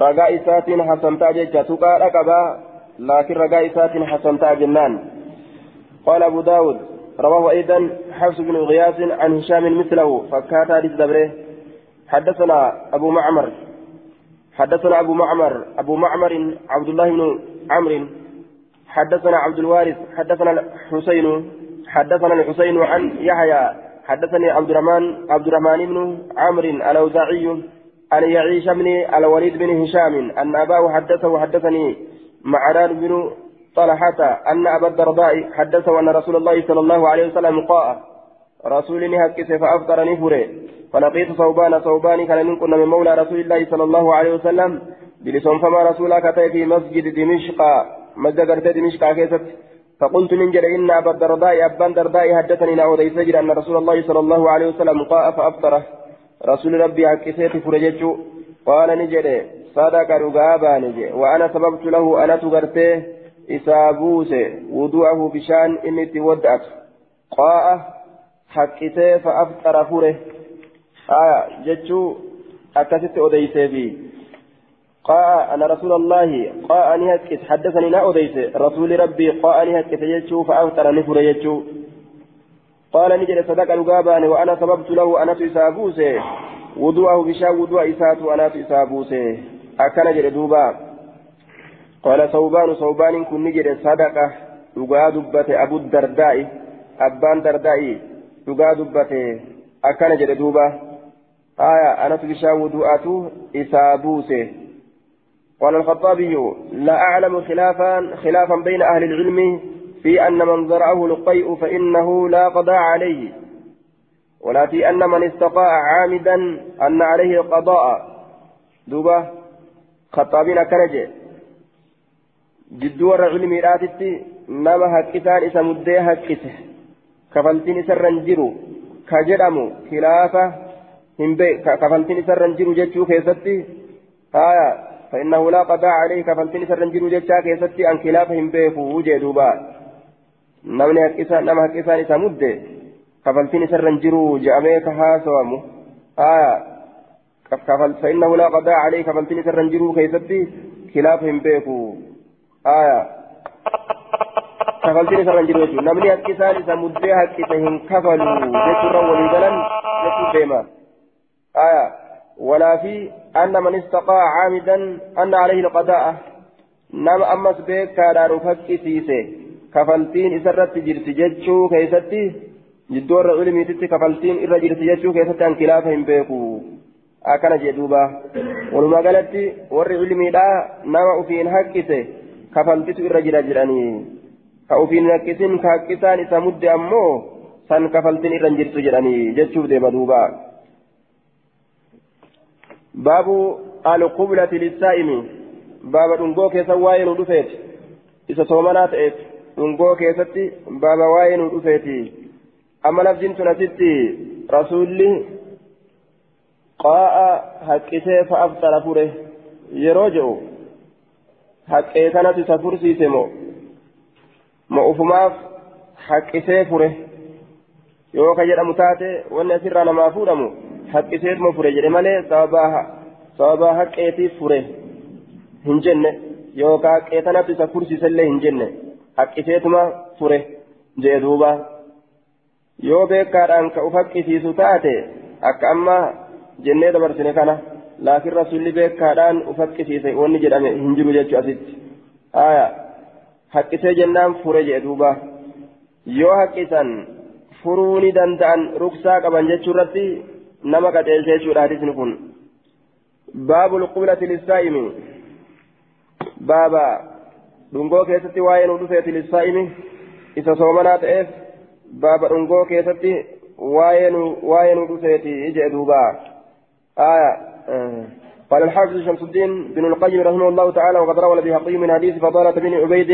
ragaa isaatiin hasantaa jecha tuqaadha qabaa laakiin ragaa isaatiin hasantaa jennaan قال أبو داود رواه أيضا حفص بن غياث عن هشام مثله فكات حديث دبره حدثنا أبو معمر. حدثنا أبو معمر. أبو معمر عبد الله بن عمرو. حدثنا عبد الوارث. حدثنا الحسين. حدثنا الحسين عن يحيى. حدثني عبد الرحمن عبد الرحمن بن عمرو الأوزاعي أن يعيش بن الوليد بن هشام أن أباه حدثه حدثني معران بن طلحة أن أبا الدرداء حدثه أن رسول الله صلى الله عليه وسلم قاء. رسول هكس فأفطر نفره. فلقيت صوبان صوبان كان منكم من مولى رسول الله صلى الله عليه وسلم. بلسان فما رسولك في مسجد دمشق. مسجد دمشق كيست. فقلت من إن أبا الدرداء أبا الدرداء حدثني نعود سجد أن رسول الله صلى الله عليه وسلم قاء فأفطره. رسول ربي حكيت فرجتشو قال نجري صدق رقابا نجي وأنا سببت له أنا تغرته إسابوس وضوءه بشان إني تودأت قاء حكيته فأفطر فره آية جتشو أكست أديسي بي قاء أنا رسول الله قاء أني هكت حدثني لا أديسي رسول ربي قاء أني هكت جتشو فأفطر نفر جتشو قال نجد صدق الغابان وأنا سببت له أنا تسابوسه وضوءه بشا وضوء إسات وأنا تسابوسه أكن جد قال صوبان صوبان كن نجد صدقة. لغا دبة أبو الدرداء. أبان dhugaa dubbate akkana jedhe duuba aya anatu bishaan wudu'atu isaa buuse قال الخطابي لا أعلم خلافا خلافا بين أهل العلم في أن من زرعه القيء فإنه لا قضاء عليه. ولا في أن من استطاع عامدا أن عليه القضاء. دوبا خطابين كنجي جدور العلم راتتي نما هكتان إسا مدي هكته jiru ka jedhamu khilaafa hin kafaltiin isarra hin jiru jechuu keessatti haya فإنه لا قضاء عليه كفلتين سرنجر جتشا كيستي أن خلاف هم بيفو وجدوبا نمني هكيسا نما هكيسا نسا مدة كفلتين سرنجر جأميك هاسوامو آية فإنه لا قضاء عليه كفلتين سرنجر كيستي خلاف هم بيفو آية jechuudha namni hakki isaan isa muddee haqqise hin kafalu jechuurra walii galan jechuu deema aya walaa fi anna man istaqaa caamidan anna alayhi alqadaa'a nama ammas beekaadhaan uf haqqisiise kafaltiin isarratti jirti jechuu keessatti jidduu warra ilmiititti kafaltiin irra jirti jechuu keessatti an kilaafa hin beeku akkana jee duuba walumaa galatti warri ilmiidha nama ufiin haqqise kafaltitu irra jira jedhanii ka ufiin rakkisin ka isa mudde ammoo san kafaltiin irra hin jirtu jedhanii jechuuf deema duuba baabu alqublati lissaa'imi baaba dhungoo keessa waa'ee nu dhufeeti isa soomanaa ta'eef dhungoo keessatti baaba waa'ee nu dhufeeti amma lafjin tun asitti rasuulli qaa'a haqqisee fa'aftara fure yeroo jedhu haqqee kanatti isa fursiise moo ma ufumaaf haqqisee fure. Yoo ka jedhamu taate wanni asirraa namaa fuudhamu haqqiseetuma fure jedhe malee sababaa haqqeetiif fure hin jenne. Yookaan haqqee kanatti isa fursiisellee hin jenne haqqiseetuma fure jee duuba. Yoo beekaadhaan ka uf haqqisiisu taate akka amma jennee dabarsine kana. Jedhame hin jiru jechuu asitti haaya haqqisee jennaan fure jee duuba yoo haqqisan furuu ni danda'an ruksaa qaban jechuu irratti nama qaceelchee jechuudha hadisni kun baabu lqublati lissaa'imi baaba dhungoo keessatti waa'ee nu dhufeeti lissaa'imi isa soomanaa ta'eef baaba dhungoo keessatti waa'ee nu waa'ee nu dhufeeti jee duuba آية قال الحافظ شمس الدين بن القيم رحمه الله تعالى وقد روى البيهقي من حديث فضالة بن عبيد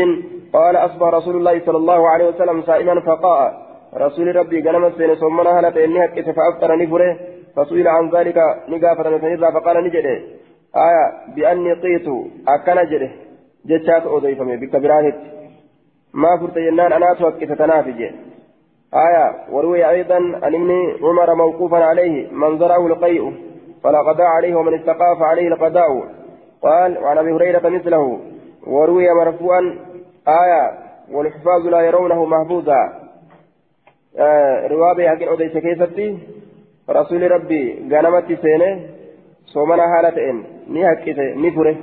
قال أصبح رسول الله صلى الله عليه وسلم صائما فقاء. رسول ربي قال مسين صمنا هلت إني هكت فأفطر نفره فسئل عن ذلك نقافة نتنزع فقال نجده. آية بأني قيت أكن جده. جتشات أضيفمي بكبرانت ما فرت ينان أنا توكت تنافج آية وروي أيضا عن ابن عمر موقوفا عليه من زرعه فلا قضاء عليه ومن استقى فعليه القضاء قال وعن أبي هريرة مثله وروي مرفوعا آية والحفاظ لا يرونه محفوظا. آه روابي حق أوديس كيستي رسول ربي غنمت سينة صومنا حالتين ني حقته ني فره.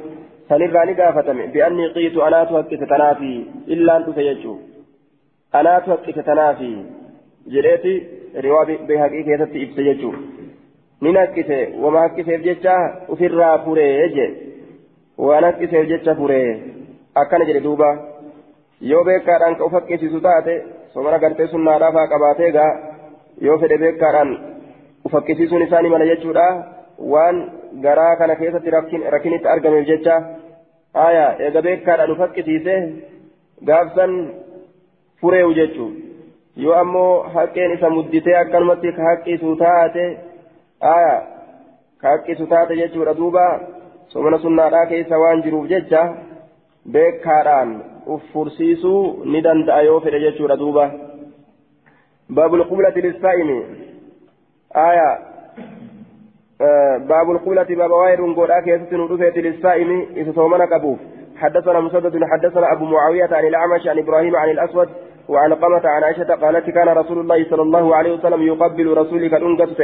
سنرى بأني قيت أنا تحقت تنافي إلا أن تسيجو أنا تحقت تنافي. جريتي. روابي بحقي كيستي إبسيجو. Nin haqqise wama haqqiseef jecha ofirraa furee je waan haqqiseef jecha furee akkana jedhe duuba yoo beekaadhaan ka uf haqqisiisu taate somana gartee sunnaadhaaf haa qabaatee gaa yoo fedhe beekaadhaan uf haqqisiisuun isaanii mala jechuudha waan garaa kana keessatti rakkinitti argameef jecha haya eega beekaadhaan uf haqqisiise gaafsan fureewu jechuu yoo ammoo haqqeen isa mudditee akkanumatti ka haqqisu taate taate jechuudha duuba somana sunnaadhaa keessa waan jiruuf jecha beekaadhaan uf fursiisuu ni danda'a yoo fedhe jechuudha duuba باب القبلة للصائم آية. آه باب القبلة باب واير قولا كيسة ندفت للصائم إذا صومنا كبوف. حدثنا مسدد حدثنا أبو معاوية عن الأعمش عن إبراهيم عن الأسود وعن قمة عن عائشة قالت كان رسول الله صلى الله عليه وسلم يقبل رسولك الأنقذ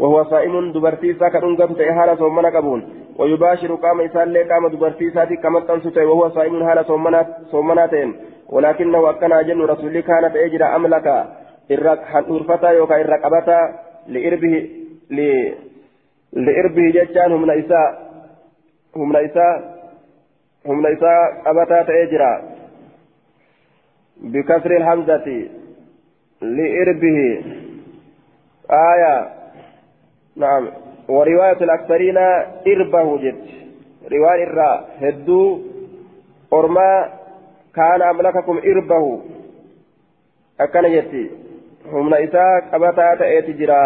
وهو صائم دبرتي ساكا أنقذ هالا صومنا كبون ويباشر قام إسال قام دبرتي ساتي كما تنسوت وهو صائم هالا صومنا صومناتين ولكنه أكن أجن رسولي كانت أجر أملك. yookaan irra qabataa li'irbihi li'irbihi jechaan humna isaa humna isaa humna isaa qabataa ta'ee jira بكسر الهمزة لإربه. آية نعم ورواية الأكثرين إربه جد رواية الراء هدو أرما كان أملككم إربه أكن جتي humna isaa qabataa ta'eeti jira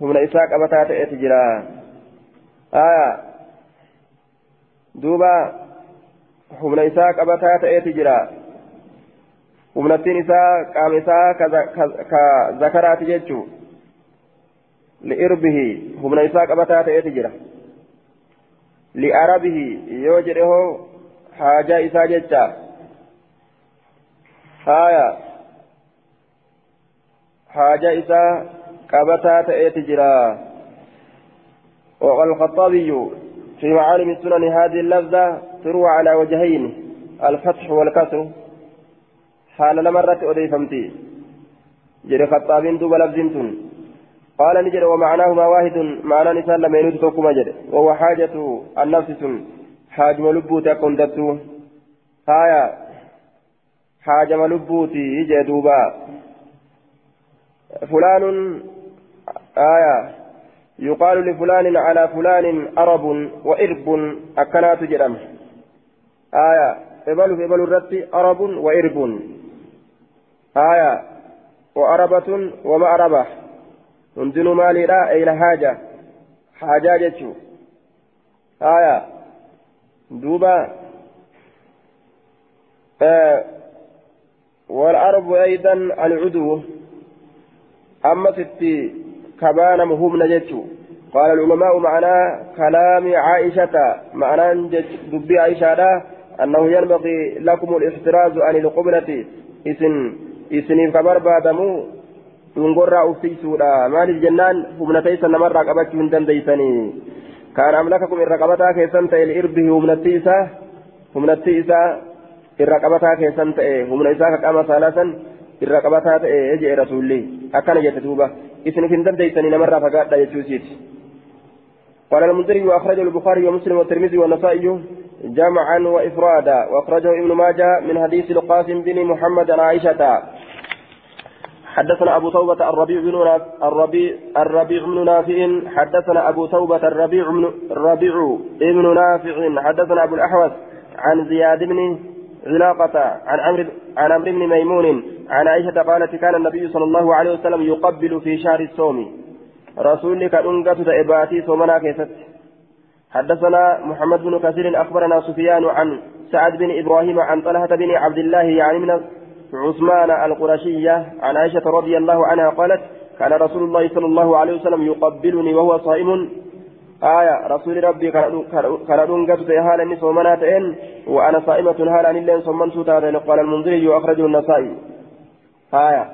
humna isaa qabataa ta'eeti jira aya duuba humna isaa qabataa ta'eeti jira humnattiin isaa qaama isaa ka zakaraati qabataa ta'eeti jira. li'arabihi yoo jedhe hoo haajaa isaa jecha. Aya حاجة إذا قبتا تأتي جرا وقال الخطابي في معالم السنن هذه اللفظة تروى على وجهين الفتح والكسر. حال لمرة أضيفمتي. جري خطابين دوب لفظ قال نجد ومعناهما واحد معنى نسان لما ينود توكما جد. وهو حاجة النفس حاجة ملبوتي كنتتو هايا حاجة ملبوتي جدوبا فلان آية يقال لفلان على فلان أرب وإرب أكنات جرم. آية إبل في إبل الرد أرب وإرب. آية وأربة ومأربة لا أي لحاجة حاجة جتشو آية دوبا آه والأرب أيضا العدو أما ستي كبان مهمنا جتشو قال العلماء معنى كلام عائشة معنى دبي عائشة أنه ينبغي لكم الاحتراز عن القبلة إسن إسنين كبر بادمو دونغورا أفتيسودا مال الجنان همنتيسا نمر رقبتش من دنديسني كان أملككم الرقبتا كيسان تأي لإربه همنتيسا همنتيسا الرقبتا كيسان تأي همنتيسا كما ثلاثا irra qabataa ta'e jee rasuulli. Akkana jette duuba isin hin dandeeysanii namarraa fagaadha jechuusiiti قال المنذري وأخرجه البخاري ومسلم والترمذي والنسائي جمعا وإفرادا وأخرجه ابن ماجه من حديث القاسم بن محمد عن عائشة حدثنا أبو توبة الربيع بن الربيع الربيع بن نافع حدثنا أبو توبة الربيع بن الربيع بن نافع حدثنا أبو الأحوص عن زياد بن علاقة عن عمرو عن عمرو بن ميمون عن عائشة قالت كان النبي صلى الله عليه وسلم يقبل في شهر الصوم. رسولك كأنقة إباتي صومنا كيست حدثنا محمد بن كثير أخبرنا سفيان عن سعد بن إبراهيم عن طلحة بن عبد الله يعني من عثمان القرشية عن عائشة رضي الله عنها قالت كان رسول الله صلى الله عليه وسلم يقبلني وهو صائم. آية رسول ربي كان دونغت هالا نسومنا تئن وأنا صائمة هالا نلين صمنت تاتين قال المنذري وأخرجه النسائي. آية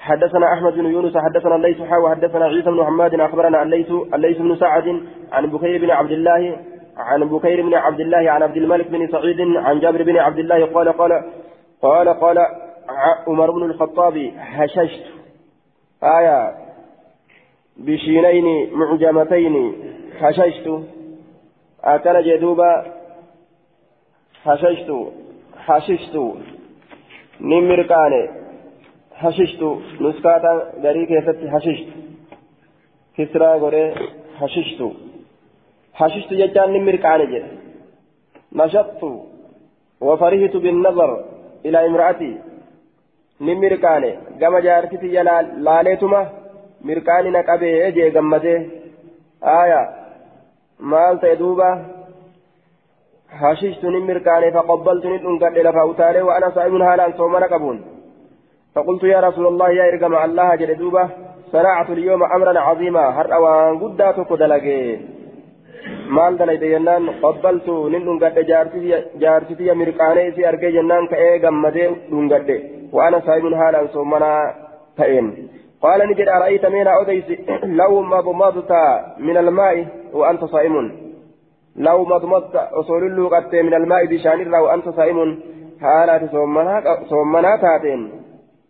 حدثنا أحمد بن يونس حدثنا الليث حاوى حدثنا عيسى بن حماد أخبرنا الليث الليث بن سعد عن بكير بن عبد الله عن بكير بن عبد الله عن عبد الملك بن سعيد عن جابر بن عبد الله قال قال قال قال عمر بن الخطاب هششت آية بشينين معجمتين هششت أكل جدوبا هششت نمركاني hashishtu nuskaata garii keessatti hashishtu kisraa godhee hashishtu hashishtu jechaan ni mirqaane jedhe nashattu وفرحت بالنظر إلى امرأتي نمركاني كما جارتي يا لاليتما مركاني نكابي أجي غمته آية مال تدوبا حششت نمركاني فقبلت ندنقل لفاوتاري وأنا صائم هالا صومنا كبون فقلت يا رسول الله يا إرقم الله جل دوبة صنعت اليوم أمرا عظيما هر أوان قداتك دلقي maal dalayde jennaan? Qabbaltu nin dhungadhe jaartitiya mirqaanee isii argee jennaan ka'ee gammadee dhungadhe. Haalaan soomanaa ta'een qaala ni jedha ra'ayta meena odeysi law madmadta min almaa'i wa anta saa'imun law madmadta osoo lulluuqattee min almaa'i bishaanirraa wa anta saa'imun haalaati soommanaa taateen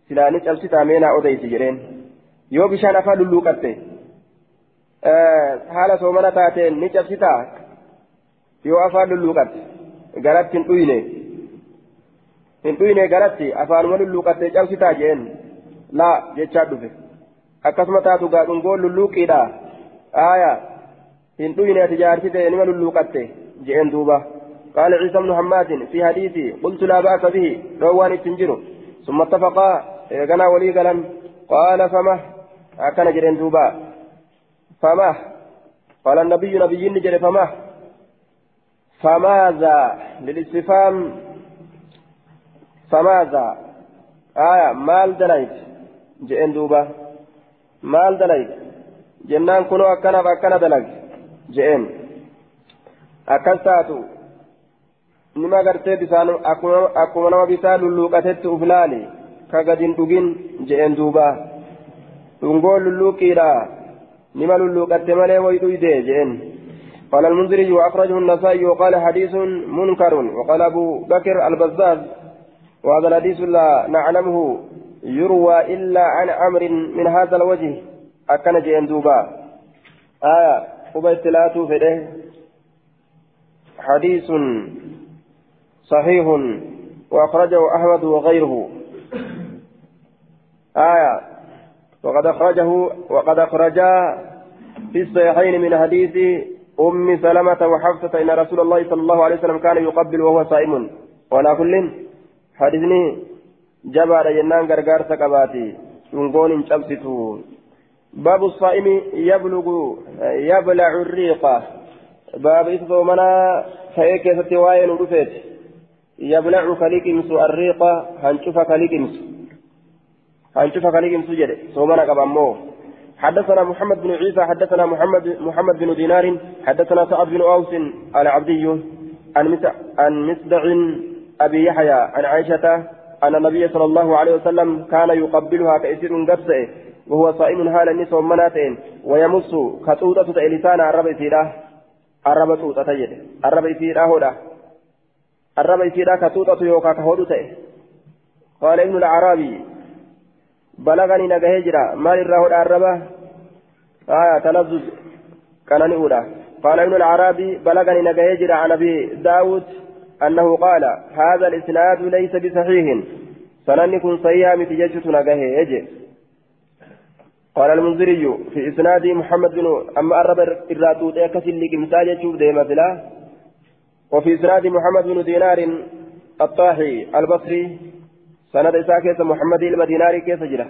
silaani cabsitaa meenaa odeysi jedheen yoo bishaan afaan lulluuqatte haala soomana taateen ni cabsitaa yoo afaan lulluuqatte garatti hin dhuyne hin dhuyne garatti afaanuma lulluuqatte cabsitaa jeen laa jechaa dhufe akkasuma taatu gaadhungoon lulluuqiidha aayaa hin dhuyne ati jaarsi ta'e nima lulluuqatte jeen duuba قال عيسى بن حماد في حديثي قلت لا بأس به روان التنجر ثم اتفقا غنا ولي قلم قال فما أكن جرين دوبا فما قال النبي نبي نجري فما فماذا للاستفهام فماذا آية مال دليت جئن دوبا مال دليت جنان كنو أكنا فأكنا دلج جئن أكستاتو nima gartee bisaan akkuma nama bisaan lulluuqatetti uf laali ka gadin dhugin je'een duuba dhungoon lulluuqiidha nima lulluuqatte malee way dhuyde je'een قال المنذري وأخرجه النسائي وقال حديث منكر وقال أبو بكر البزاز وهذا الحديث لا نعلمه يروى إلا عن عمر من هذا الوجه. أكن دوبا. آية. قبيت فده حديث صحيح وأخرجه أحمد وغيره. آية. وقد أخرجه وقد أخرجا في الصحيحين من حديث أم سلمة وحفصة إن رسول الله صلى الله عليه وسلم كان يقبل وهو صائم. ولا كل حديثني جبر جنان غرغار سكباتي شنقون شمستو باب الصائم يبلغ يبلع الريقة باب إثبو منا فإيك ستواين ودفت يبلع كليكمس الريقة هنشوف كليكمس هنشوف كليكمس جد صومنا كبامو حدثنا محمد بن عيسى حدثنا محمد محمد بن دينار حدثنا سعد بن أوس العبدي عن مسدع أبي يحيى عن عائشة أن النبي صلى الله عليه وسلم كان يقبلها كأسير قبسه وهو صائم حال النساء مناتين ويمص كتوتة لسان الرب إسيراه الرب توتة تجد الرب إسيراه هدى الرب إسيراه كتوتة يوكا كهدو قال ابن العربي بلغني نجهجرا مال الرهود الربا آية تلفظ كان نقولا قال ابن العربي بلغني نجهجرا عن أبي داود أنه قال هذا الإسناد ليس بصحيح. سنن كن صيام تججت نجهج قال المنذري في إسناد محمد بن أما أرب الراتوت كسل لكمساج شوف ديما وفي إسناد محمد بن دينار الطاحي البصري سند إساء كيس محمد المديناري كيس جرة.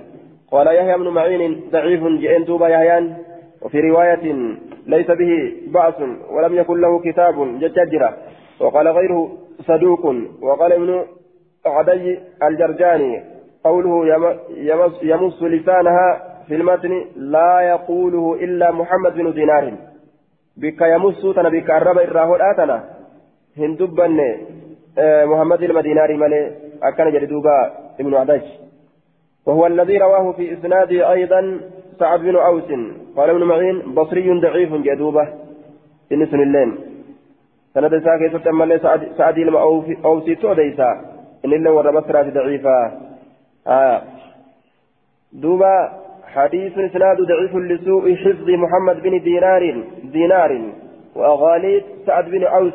قال يحيى بن معين ضعيف جئن توبا يحيان. وفي رواية ليس به بأس ولم يكن له كتاب جججرة وقال غيره صدوق. وقال ابن عدي الجرجاني قوله يمس, يمس لسانها في المتن لا يقوله إلا محمد بن دينار. بك يمس تنا بك الرب الراهول آتنا هندبا محمد المديناري ملي أكن جلدوبا ابن عدج وهو الذي رواه في إسناده أيضا سعد بن أوس. قال ابن معين بصري ضعيف جدوبة. إن سن اللين سند ساكي ستم لي سعد سعد أوسي توديسا إن الله ورى بصرة ضعيفة آه دوبا حديث إسناد ضعيف لسوء حفظ محمد بن دينار دينار وأغاليد سعد بن أوس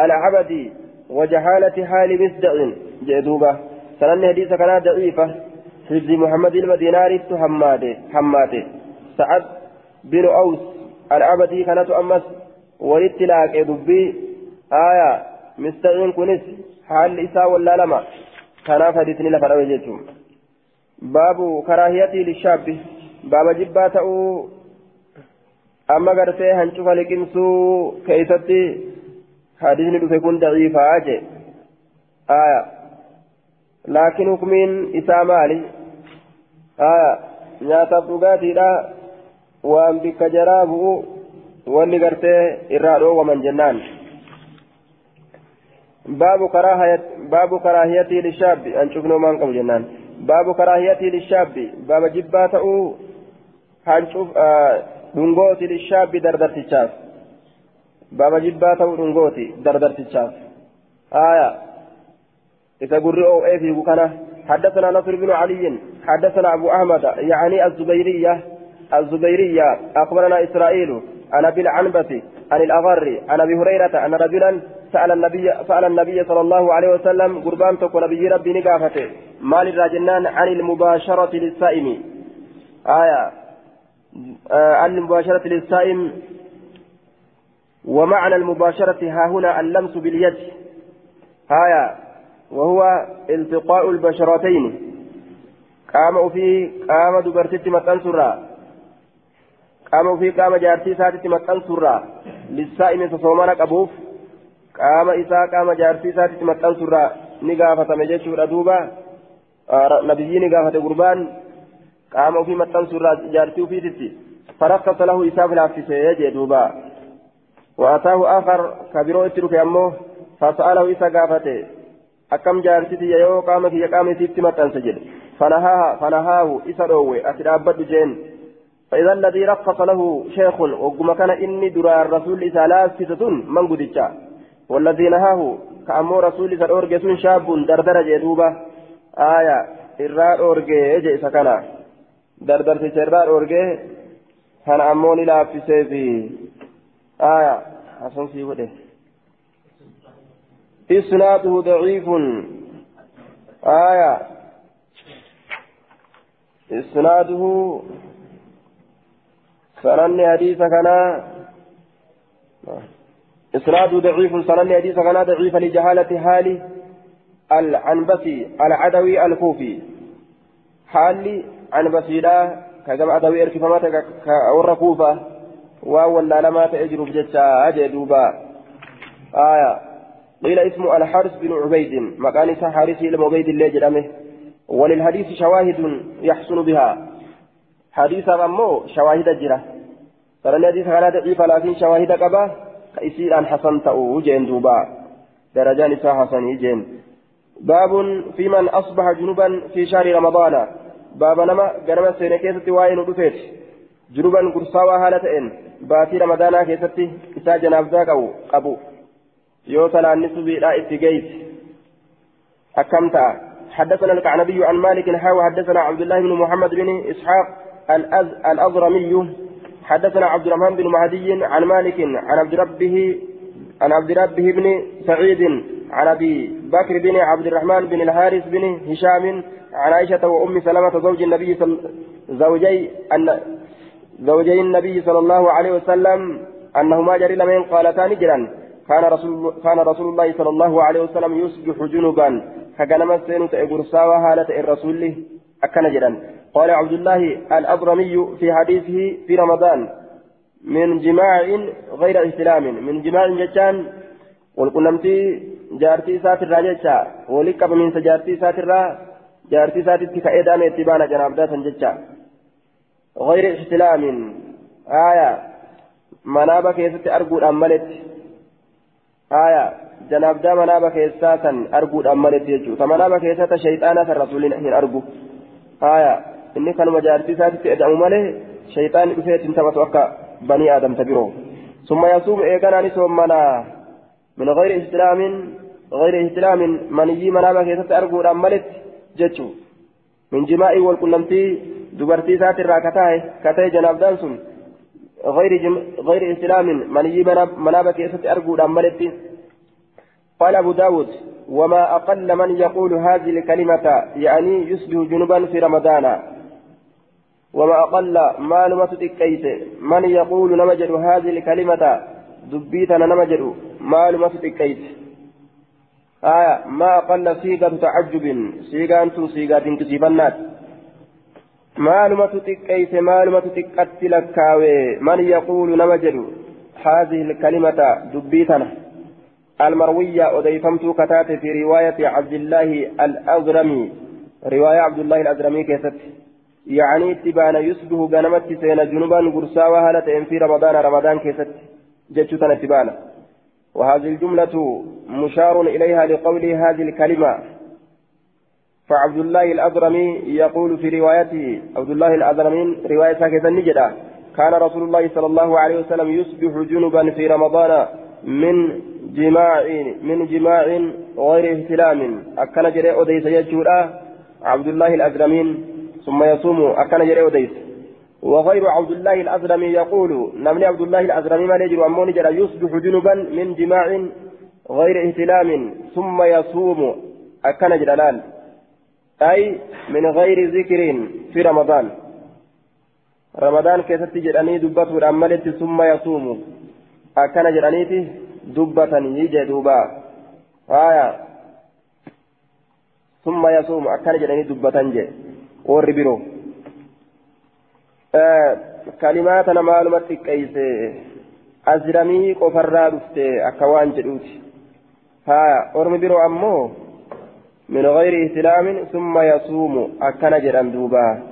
العبدي وجهالة حال مصدع جدوبة سنن حديث كان ضعيفة حفظ محمد المدينار حماده حماده سعد بن أوس العبدي كانت أمس ولتلاك دبي آية مستعين كنس حال إساء ولا لما كان فديتني لفرأي جيتم باب كراهيتي للشاب باب جباته أما قرتي هنشوف لكنسو كيستي حديثني كن ضعيفة أجي آية لكن حكمين إساء مالي آية nyaataaf dhugaatiidha. Waan bikka jaraa bu'u wanni gartee irraa dhoowwaman jennaan. Baabu karaahiyatii lishaabbi an cufnoo maan qabu jennaan baabu karaahiyatii lishaabbi baaba jibbaa ta'uu hancuf dhungooti lishaabbi dardartichaaf baaba jibbaa ta'uu dhungooti dardartichaaf aya isa gurri oo'ee fiigu kana حدثنا نصر بن علي حدثنا أبو أحمد يعني الزبيرية الزبيرية أخبرنا إسرائيل عن أبي العنبة عن الأغر عن أبي هريرة أن رجلا سأل النبي سأل النبي صلى الله عليه وسلم قربان تكون نبي ربي نقافته. مال الراجنان عن المباشرة للسائم. آية. آه عن المباشرة للسائم. ومعنى المباشرة ها هنا اللمس باليد. آية. وهو التقاء البشرتين. قام في قام دبرتي مكان سرا. قام في قام جارتي ساتي مكان سرا. للسائم إساء قام جارتي ساتي مكان سرا نقافة مجيشور أدوبا نبيي نقافة قربان قام في مكان سرا جارتي في تتي فرخص له إساء في يجي دوبا وأتاه آخر كبيرو اترك أمه فسأله إساء قافته أكم جارتي يو قام في قام في مكان سجد فنهاها فنهاه إسروي أترابد جين فإذا الذي رخص له شيخ وقم كان إني درى الرسول إسالاس ستة من قدتشا والذي نهاه كأمو رسول إسال أورجسون شاب دردر جدوبة آية إرار أورجي إجي سكنا. دردر في شرار أورجي كان أموني لا في سيفي آية حسن سيوده إسناده ضعيف. آية. إسناده سنن حديث كنا إسناد ضعيف سنن حديث كنا ضعيف لجهالة حال العنبسي العدوي الكوفي. حال عنبسي لا كجمع عدوي إركفمات كأور كوفة. وولا لما تأجر بجتشا أجدوبا آية. قيل اسمه الحارس بن عبيد مكان حارسي لمبيد الله جرمه وللحديث شواهد يحسن بها. حديث أمو شواهد جرة. ترى الحديث كان ضعيف لكن شواهد قبا كيسير أن حسن تأو جين دوبا درجان إسا حسن جين باب في من أصبح جنوبا في شهر رمضان باب نما قرم السنة كيست وائن ودفت جنوبا قرصاوا هالة إن باتي رمضان كيست إسا جناب ذاك أو أبو يوصل عن نسبي لا إتقيت أكمتا حدثنا الكعنبي عن مالك حاوى حدثنا عبد الله بن محمد بن إسحاق الأز الأضرمي حدثنا عبد الرحمن بن مهدي عن مالك عن عبد ربه عن عبد ربه بن سعيد عن أبي بكر بن عبد الرحمن بن الحارث بن هشام عن عائشة وأم سلمة زوج النبي صل... زوجي أن زوجي النبي صلى الله عليه وسلم أنهما جري لمن قالتان جرا كان رسول كان رسول الله صلى الله عليه وسلم يصبح جنبا. كجنم سين تأجرساوا هالة الرسول أكن جدا قال عبد الله الأبرمي في حديثه في رمضان من جماع غير استلام من جماع جتان والقنمتي جارتي ساتر راجتشا ولقب من سجارتي ساتر جارتي ساتر كأيدان إتبانا جناب داتا جتشا غير استلام آية منابك يست أرجو أملت. آية keessaa san arguudhaan maletti jechuudha manaaba keessatti shayxaana san rasuuliin hin argu haya inni kanuma jaartii isaatitti eda'amu malee shayxaanni dhufee ittiin taphatu akka banii aadamta biroo summa yasuumu eeganaanis hoommanaa min gayri islaamin gayri islaamin maniyyii manaaba keessatti arguudhaan maletti jechuu min jimaa'ii wal qunnamtii dubartii isaatirraa kataa'e kataa'e janaabdaan sun إسلام من يجي منابك يسد أرجو ملتي قال أبو داود وما أقل من يقول هذه الكلمة يعني يصبح جنبا في رمضان وما أقل ما نمت كيس من يقول نمجد هذه الكلمة دبيتنا نمجد ما نمت كيس آية ما أقل صيغة تعجب صيغة أنتم صيغة كسيفنات ما نمت كيس ما نمت تكتلك من يقول نمجد هذه الكلمة دبيتنا المروية أضيفمت كتات في رواية عبد الله الأزرمي. رواية عبد الله الأزرمي كيست. يعني تبان يصبح غنمت سين جنوبا قرصا وهالة في رمضان رمضان كيست جتشتنا تبان وهذه الجملة مشار إليها لقول هذه الكلمة. فعبد الله الأزرمي يقول في روايته عبد الله الأزرمي رواية كذا نجدا كان رسول الله صلى الله عليه وسلم يصبح جنبا في رمضان من جماع من جماع غير احتلام. أكن جري أديس يجورا عبد الله الأزرمين ثم يصوم أكن جري وديس. وغير عبد الله الأزرمي يقول نمني عبد الله الأزرمي ما يجري أموني جرى يصبح جنبا من جماع غير اهتلام ثم يصوم أكن جلال أي من غير ذكر في رمضان. رمضان كيف تجراني دبته الأمالة ثم يصوم. أكن جرانيتي دبة يجي دوبا. آية. ثم يصوم أكن جراني دبة جي. وربرو آه كلمات أنا معلومات كيسة أزرمي قفرا دفته أكوان جدوتي ها أرمي برو أمو من غير إسلام ثم يصوم أكن جران دوبا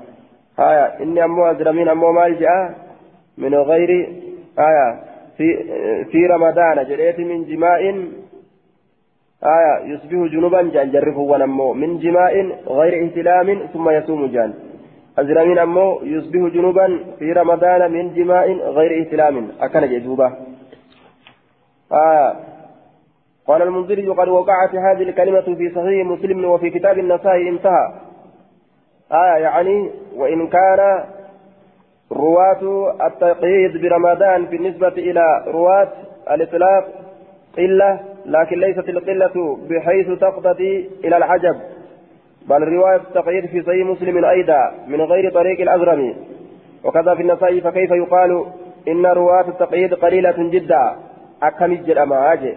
ها إني أمو أزرمين أمو مال جاء من غير آية في في رمضان جريت من جماع آية يصبح جنوبا جان جرفه ونمو. من جماع غير إسلام ثم يصوم جان. أزرمين أمو يصبح جنوبا في رمضان من جماع غير إسلام. أكن جدوبا آية. قال المنذري قد وقعت هذه الكلمة في صحيح مسلم وفي كتاب النسائي انتهى. آية يعني وإن كان رواة التقييد برمضان بالنسبة إلى رواة الإطلاق قلة لكن ليست القلة بحيث تقتضي إلى العجب بل رواية التقييد في صحيح مسلم أيضا من غير طريق الأزرمي وكذا في النسائي فكيف يقال إن رواة التقييد قليلة جدا؟ أكمل جرأما أجي.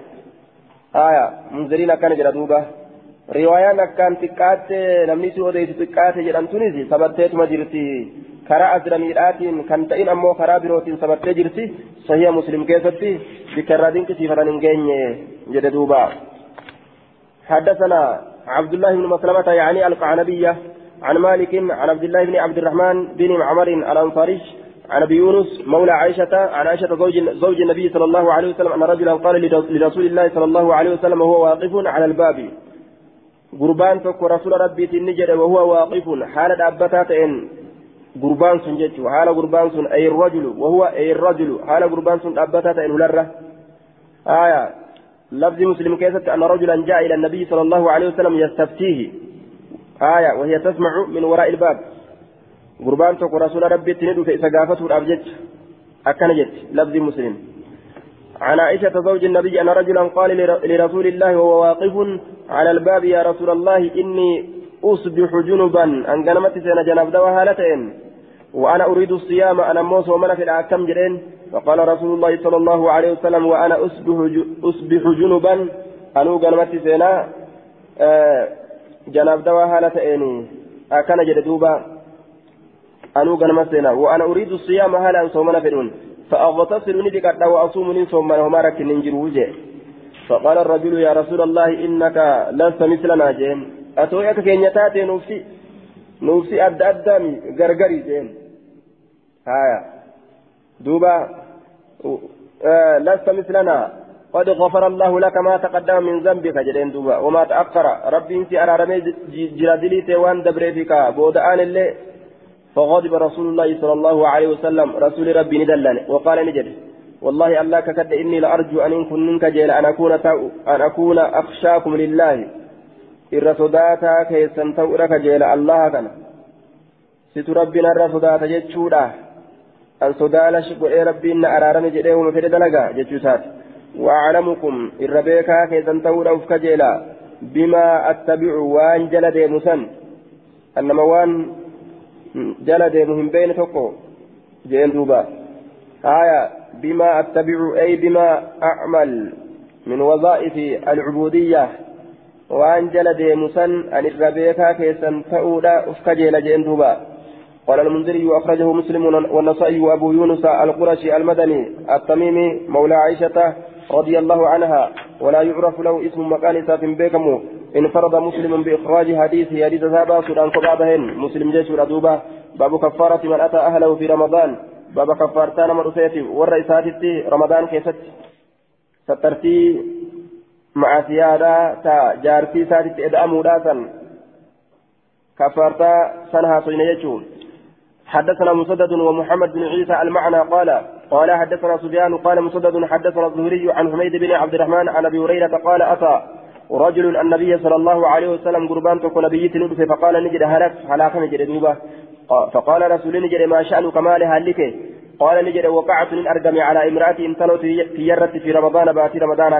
آية منذرين كان جرى دوبة. روايان أكان تقات نمني ديت تقات جرى تونسي. سبتت مجرتي كرا أزرميرات كان تئن أمو كرا بروتين سبتت جرتي صحيح مسلم كيفتي بكرادين كسيفة ننجين جرى دوبة حدثنا عبد الله بن مسلمة يعني القعنبية عن مالك عن عبد الله بن عبد الرحمن بن معمر الأنصاري عن ابي يونس مولى عائشة عن عائشة زوج زوج النبي صلى الله عليه وسلم أن رجلا قال لرسول الله صلى الله عليه وسلم وهو واقف على الباب قربان تك رسول ربي تنجد وهو واقف حال أبتات إن قربان سنجت وحال قربان سن أي الرجل وهو أي الرجل. حال قربان سن أبتات إن هلرة آية. لفظ مسلم كيست أن رجلا جاء إلى النبي صلى الله عليه وسلم يستفتيه. آية. وهي تسمع من وراء الباب. rasuula rabbiitti ni dhufe isa gaafatuudhaaf jecha akkana jetti lafzi muslim عن عائشة زوج النبي أن رجلا قال لرسول الله وهو واقف على الباب يا رسول الله إني أصبح جنبا. أن قنمت سنة جنب دوا هالتين. وأنا أريد الصيام. أنا موسى ومن في الأكم جرين. فقال رسول الله صلى الله عليه وسلم وأنا أصبح أصبح جنبا. أنو قنمت سنة جنب دوا هالتين. أكن جدوبا أنو غنم سينا. وأنا أريد الصيام. هلا صومنا فدون فأغتسل ندقت وأصوم نصوم وما رك ننجروجه فقال الرجل يا رسول الله إنك لست مثلنا جين. أتويك كينيتاتي نفسي نفسي أد أدامي غرغري جين هايا دوبا آه لست مثلنا قد غفر الله لك ما تقدم من ذنبك جدين دوبا وما تأخر ربي انت أرى رمي جرادلي تيوان دبريتك بودآن اللي فغضب رسول الله صلى الله عليه وسلم رسول ربي ندلن وقال نجد والله الله ككد إني لأرجو أن كن منك جيل أن أكون أن أكون أخشاكم لله إر صداتا كيسن تورك جيل الله كان ست ربنا الر صداتا جتشودا أن صدالش وإي ربي إن أرارم جديه ومفيد دلقا جتشوسات وأعلمكم إر بيكا كيسن تورا وفكجيلا بما أتبع وان جلد مسن أنما وان deemu hin beekne tokko jeen duuba. آية بما أتبع أي بما أعمل من وظائف العبودية وأن جلد مسن أن الربيكا كيسن تأولا أفكجيل جين دوبا. قال المنذري أخرجه مسلم والنصائي وأبو يونس القرشي المدني التميمي مولى عائشة رضي الله عنها. ولا يعرف له اسم مكان ساف بيكمو. انفرد مسلم بإخراج حديث حديث هذا سوران قبابهن مسلم جيش ردوبة باب كفارة من أتى أهله في رمضان. باب كفارتان مرسيتي والرئيسات رمضان كيست. سترتي سيادة تا جارتي ساتي إدأمو داسا كفارتا سنها سينيجون حدثنا مسدد ومحمد بن عيسى المعنى قال قال حدثنا سفيان قال مسدد حدثنا الزهري عن حميد بن عبد الرحمن عن أبي هريرة قال أتى رجل النبي صلى الله عليه وسلم قربان تكون نبيت ندفه فقال نجد هلك هلاك نجد دوبا فقال رسول نجد ما شأنك مال هلك؟ قال نجد وقعت من أرقم على امرأتي انتلو في يرت في رمضان باتي رمضان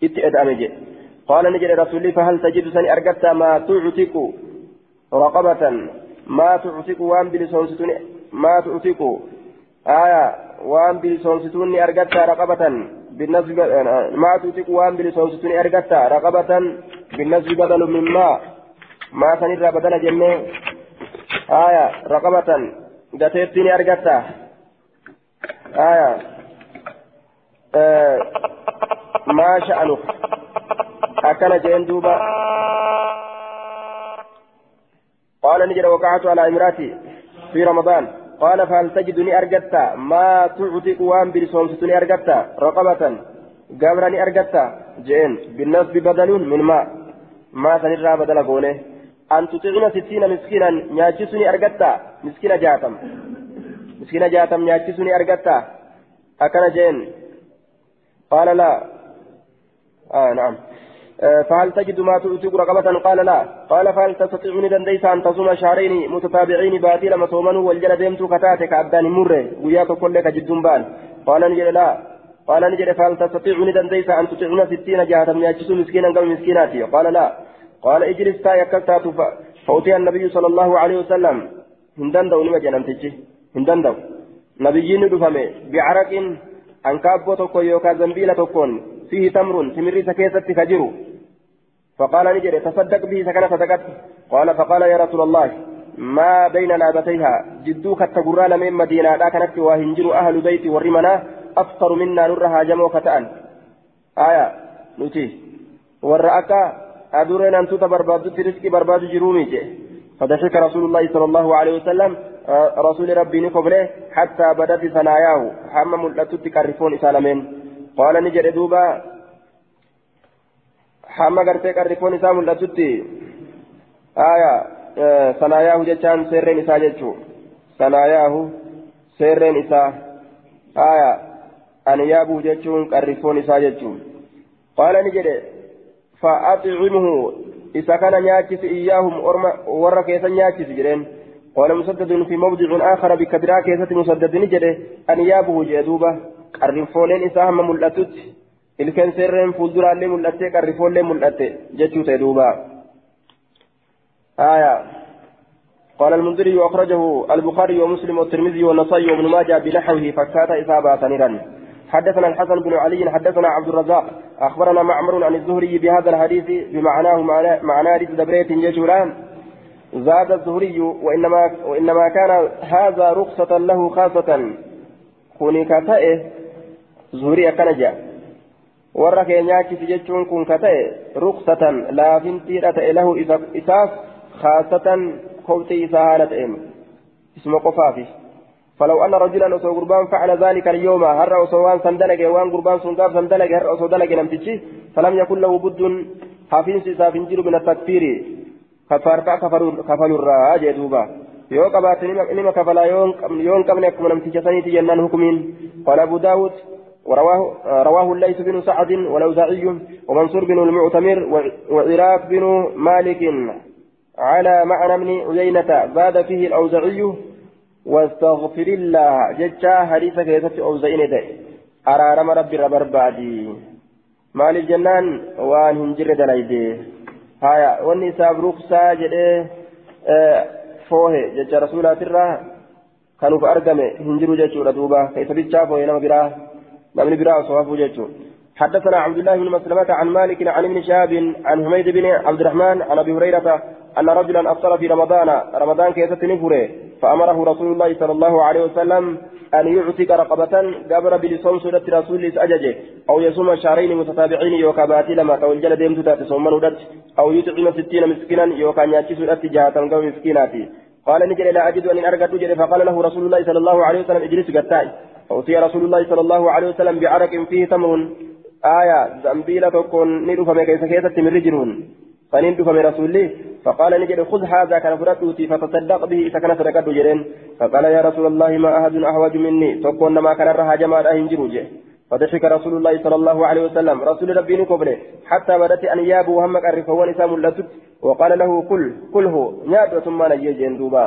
كيف اتأدأمج قال نجد رسول فهل تجد سن أرقبت ما تعتق رقبة ما تعتق وان بلسونستون ما تعتق آية وان بلسونستون أرقبت رقبة بالنسب ما تعتق وان بلسونستون أرقبت رقبة بالنسب بدل من ما سنرى بدل جنة آية رقبة قتيتني أرقبت آية آه ما شأنك أكن جين دوبا. قال نجد وقعت على إمراتي في رمضان. قال فهل تجدني أرجت ما تعتق وان برسومستني أرجت رقبة قبرني أرجت جين. بالنسب بدل من ما ما سنرى بدل قوله أن تطعم ستين مسكينا نياتشسني أرجت مسكينة جاتم. مسكينة جاتم نياتشسني أرجت أكن جين. قال لا. آه نعم. فهل تجد ما تؤتيك رقبة قال لا. قال فهل تستطيعني دنديس أن تصوم شهرين متتابعين باتي لما صومنوا والجل ديمت كتاتك أبدان مرة وياك كلك جدون بان؟ قال نجد لا. قال نجد فهل تستطيعني دنديس أن تطعم ستين جهة من يجسو مسكينا قبل مسكيناتي؟ قال لا. قال اجلس تا يكلتات فأوتي النبي صلى الله عليه وسلم. هندن دو نما جنمتجي هندن دو نبيين دفمي. بعرق أنكابو تكو يوكا زنبيلة تكون فيه تمر تمري سكيسة كجرو فقال نجري تصدق به سكن صدقت. قال فقال يا رسول الله ما بين لابتيها جدو كتغرى لمن مدينة لا كانت وهنجر أهل بيت ورمنا. أفطر منا نرها جمو كتان آية نتي ورأك أدورين أن تتبرباد رزقي برباد جرومي فضحك رسول الله صلى الله عليه وسلم. رسول ربي نقبله حتى بدت ثناياه. حمم لتتك الرفون إسالمين. قال نجري دوبا hamma gartee qarrifoon isaa mul'atutti aya sanaayaahu jechaan seerreen isaa jechuu sanaayaahu seerreen isaa aya aniyaabuhu jechuun qarrifoon isaa jechuu qaala ni jedhe fa'axicimuhu isa kana nyaachisi iyyaahum orma warra keessa nyaachisi jedheen قال مسدد في موضع آخر بكبرى كيسة مسدد نجده أنيابه جدوبة قرفونين إساهم ملأتت ilkeen seerreen fuulduraallee mul'attee qarrifoollee mul'atte jechuu ta'e duuba. آية قال المنذري وأخرجه البخاري ومسلم والترمذي والنصائي وابن ماجه بنحوه فكات إصابة نيرا حدثنا الحسن بن علي حدثنا عبد الرزاق أخبرنا معمر عن الزهري بهذا الحديث بمعناه معنى حديث دبريت جيشولان زاد الزهري وإنما وإنما كان هذا رخصة له خاصة كوني زهري أكنجا warra keenyaachisi jechuun kun ka ta'e ruksatan laafintiidha ta'e lahu isaaf khaasatan kobxii isaa haala ta'een isuma qofaafi فلو أن رجلا أصو قربان فعل ذلك اليوم هر أصوان سندلق وان قربان سنقاف سندلق هر أصو دلق نمتشي فلم يكن له بد حافين سافنجر من التكفير كفارتا كفل الراجع دوبا nima kafalaa yoon qabne akkuma namticha saniiti jennaan hukumiin qaala abu daawud ورواه رواه الليث بن سعد والأوزاعي ومنصور بن المعتمر وعراق بن مالك على معنى ابن عيينة. زاد فيه الأوزاعي واستغفر الله. ججا حديث كيسة أوزعين ده. أرارم ربي ربر بعدي. مال الجنان وان هنجر دلايدي هايا. والنساء برخصة جده. آه فوه ججا رسولات الراه كانوا فأرقم هنجروا ججوا ردوبا كيف بيتشافوا ينام براه. نمني براه صوافوا ججوا حدثنا عبد الله بن مسلمة عن مالك عن ابن شهاب عن حميد بن عبد الرحمن عن أبي هريرة أن رجلا أفطر في رمضان. رمضان كيسة نفره فأمره رسول الله صلى الله عليه وسلم أن يعتق رقبة قبر بلسان سورة رسول أججه أو يصوم شهرين متتابعين يوكا باتي لما توجل ديم تتات صومن أو يطعم ستين مسكينا يوكا نياتي سورة جهة قوم مسكيناتي. قال نجل لا أجد أن أرقد فقال له رسول الله صلى الله عليه وسلم اجلس قتاي أوتي رسول الله صلى الله عليه وسلم بعرق فيه تمر. آية زنبيلة تكون ندف مكيسة كيسة من رجلون. فنندف من رسوله. فقال نجد خذ هذا كان فرأتوتي فتصدق به إذا كان صدقت جرين. فقال يا رسول الله ما أحد أحوج مني؟ تكون ما كان رها جماعة هنجروجه فضحك رسول الله صلى الله عليه وسلم. رسول ربي نكبره حتى بدت أنيابه وهم قرف ونسام لتت وقال له كل كله نياد ثم نجي دوبا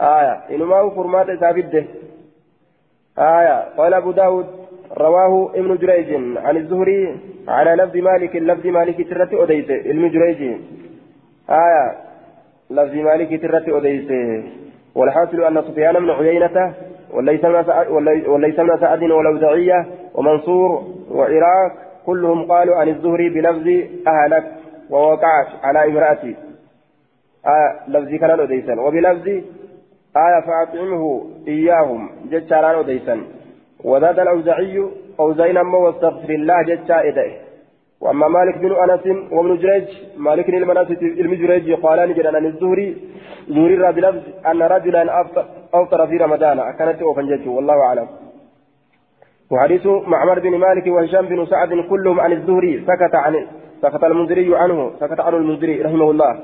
آية إنما فرمات ثابته آية. قال أبو داود رواه ابن جريج عن الزهري على لفظ مالك لفظ مالك ترتي أديت ابن جريج. آية. لفظ مالك ترتي أديت والحاصل أن سفيان بن عيينة وليس من سعد والأوزعية ومنصور وعراق كلهم قالوا عن الزهري بلفظ أهلك ووقعت على امرأتي. آية. لفظ كان أديسا وبلفظ آية فأطعمه إياهم جتشاران أديسا وزاد الأوزعي أوزعين أما واستغفر الله جتشا إدئه. وأما مالك بن أنس وابن جريج مالك بن المجريج قالان جدا عن الزهري زهري بلفظ أن رجلا أفطر في رمضان كانت أوفنجته والله أعلم. وحديث معمر بن مالك وهشام بن سعد كلهم عن الزهري سكت عن سكت المنذري عنه سكت عنه المنذري رحمه الله.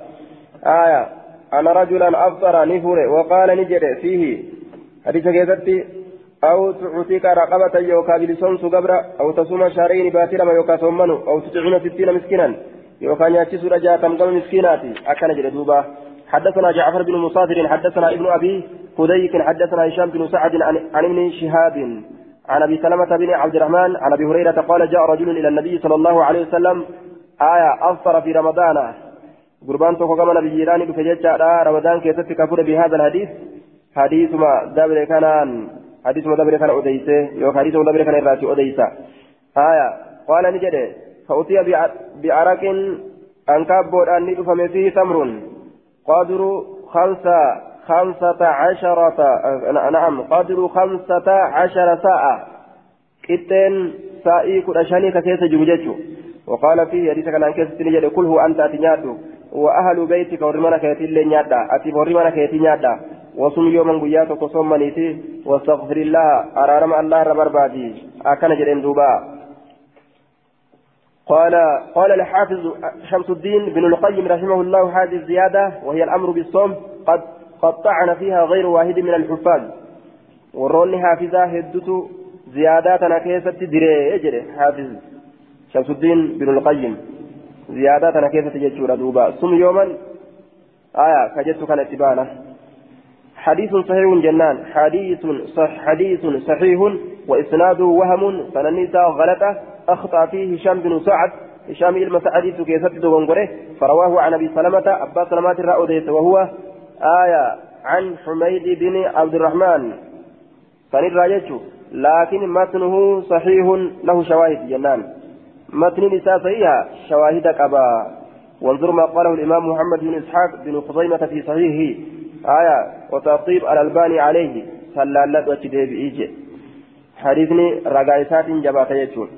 آية أنا رجلا أفطر نفر وقال نجد فيه. حديث كيفتي. أو تعطيك رقبة يوكا بلسون سقبرا أو تصوم شهرين باترما يوكا ثمنه أو تطعم ستين مسكينا. يوكا نياتشس رجاء تمقل مسكيناتي. أكن جلدوبا حدثنا جعفر بن مصافر. حدثنا ابن أبي فديك حدثنا هشام بن سعد عن ابن شهاب. عن أبي سلمة بن عبد الرحمن. عن أبي هريرة قال جاء رجل إلى النبي صلى الله عليه وسلم. آية أفطر في رمضان. قربان توكو كما نبي جيراني بفجتة رمضان كيست كفر بهذا الحديث حديث ما دبر كان حديث ما دبر كان أديسه يو حديث ما دبر كان الراتي أديسه آية قال نجد فأتي بعرق أنكاب أن ندفم فيه تمر قدر خمسة خمسة عشرة نعم قدر خمسة عشر ساعة كتن سائي كل أشاني كيس جوجته وقال فيه حديث كان كيس تنجد كله أنت أتنياته وأهل بيتك ورمانا كيتي اللي نيادا أتي ورمانا كيتي نيادا وصم يوما قياتك وصم منيتي واستغفر الله. أرارم الله ربر بادي أكن جرين دوبا. قال قال الحافظ شمس الدين بن القيم رحمه الله هذه الزيادة وهي الأمر بالصوم. قد قد طعن فيها غير واحد من الحفاظ. وروني حافظة هدت زياداتنا كيست دري حافظ شمس الدين بن القيم. زياداتنا كيست جتشورا دوبا سم يوما آية كجت كان اتبانا حديث صحيح جنان حديث صح حديث صحيح وإسناده وهم سننسى غلطة أخطأ فيه هشام بن سعد هشام المسعدي كيست دوغنغره فرواه عن أبي سلمة أبا سلمة الرأوديس وهو آية عن حميد بن عبد الرحمن فنرى لكن متنه صحيح له شواهد جنان متن نساء صحيحة. شواهد كبا وانظر ما قاله الإمام محمد بن إسحاق بن خزيمة في صحيحه. آية. وتطيب الألباني عليه. صلى الله عليه وسلم حديثني رقائسات جبات يجون.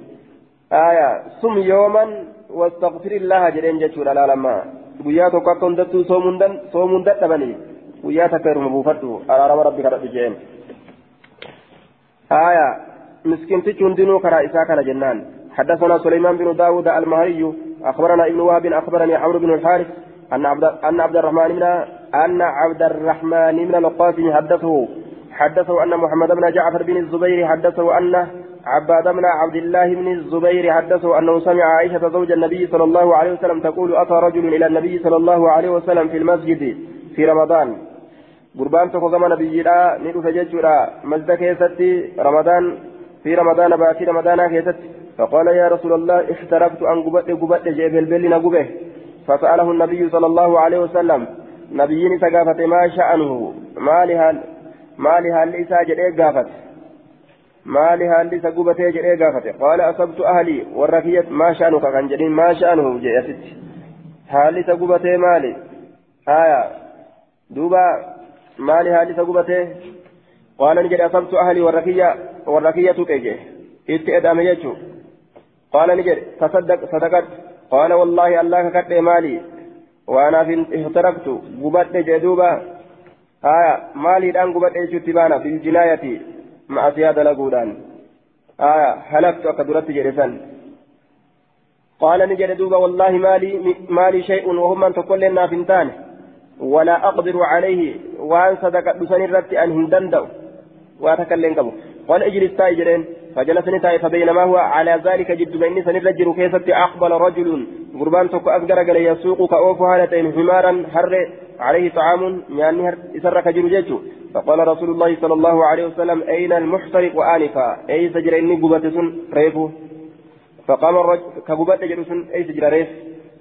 آية. سم يوما واستغفر الله جلين جتشون لا لما guyyaa tokko akka hundattuu soomuun dadhabanii guyyaa takka irma buufadhu araarama rabbi kadhadhu jeen آية. مسكين تجون دينو كرا إساء جنان. حدثنا سليمان بن داود المهري أخبرنا ابن وهب أخبرني عمرو بن الحارث أن عبد أن عبد الرحمن من أن عبد الرحمن من القاسم حدثه حدثه أن محمد بن جعفر بن الزبير حدثه أن عباد بن عبد الله بن الزبير حدثه أنه سمع عائشة زوج النبي صلى الله عليه وسلم تقول أتى رجل إلى النبي صلى الله عليه وسلم في المسجد في رمضان. gurbaan tokko زمن نبينا ندو فججرا مسجد keessatti رمضان في رمضان baatii رمضان keessatti فقال يا رسول الله احترقت ani gubadhe gubadhe جيب البل نقبه فسأله النبي صلى الله عليه وسلم نبيين سقافة ما شأنه ما لها ما لها ليس جديد قافت maali haalli isa gubatee jedhee gaafate qaala asabtu ahlii warra kiyyat maa sha'anuka kan jedhin maa sha'anuhu jedhe asitti haalli isa gubatee maali haya duuba maali haalli isa gubatee qaala ni jedhe asabtu ahlii qaala ni jedhe tasaddaq sadaqat qaala wallaahi allah kakadhe maali waanaaf ihtaraktu gubadhe jedhe duuba haya maaliidhaan gubadhe jechuutti baana biljinaayati معصية دلقودان آية هلكت أكدرت جرسان قال نجد دوبا والله مالي مالي شيء وهم أن تقول لنا فنتان ولا أقدر عليه وأن صدق بسن الرت أن هندندو وأتكلم قبل قال اجلس تاجرين فجلس نتاي فبينما هو على ذلك جد بين سنرجل كيست أقبل رجل قربان تك قال يسوق كأوف هالتين حمارا حر عليه طعام يعني إسرك جرجته فقال رسول الله صلى الله عليه وسلم أين المحترق آنفا أي سجر إني قبة ريفه فقام الرجل كقبة جرس أي سجر ريف؟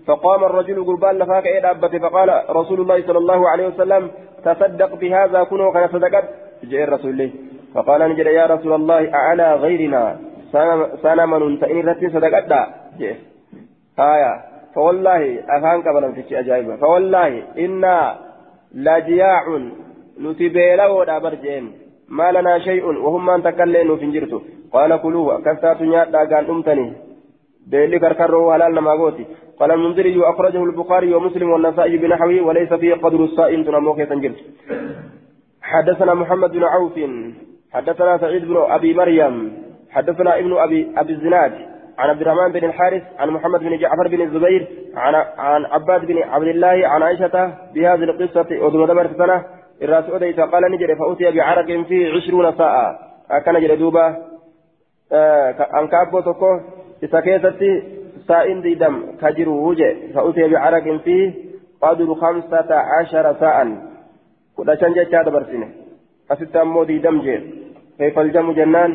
فقام الرجل قربان لفاك إيه دابته فقال رسول الله صلى الله عليه وسلم تصدق بهذا كنوا كان صدقت؟ جاء الرسول الله فقال نجد يا رسول الله أعلى غيرنا؟ سانا من تئن رتي صدقت جاء آية. فوالله قبل في أجائبا فوالله إنا لجياع نتبيلا ودا برجين ما لنا شيء وهم من تكلموا في جرته قال كلوه كفتات نيات قال أمتني. بيلي كركروا حلال نما غوتي. قال المنذري أخرجه البخاري ومسلم والنسائي بنحوه وليس فيه قدر الصائم تنمو كيف حدثنا محمد بن عوف حدثنا سعيد بن أبي مريم حدثنا ابن أبي أبي الزناد عن عبد الرحمن بن الحارث عن محمد بن جعفر بن الزبير عن عن عباد بن عبد الله عن عائشة بهذه القصة ودم دمر سنة الراس أديت قال نجري فأتي بعرق فيه عشرون ساعة. أكن نجري دوبا آه أنكابو تكو إسكيتتي سائن ديدم كجر وجه فأتي بعرق فيه قدر خمسة عشر ساعة كذا شنجة شاد برسنة أست أمو ديدم جي كيف الجم جنان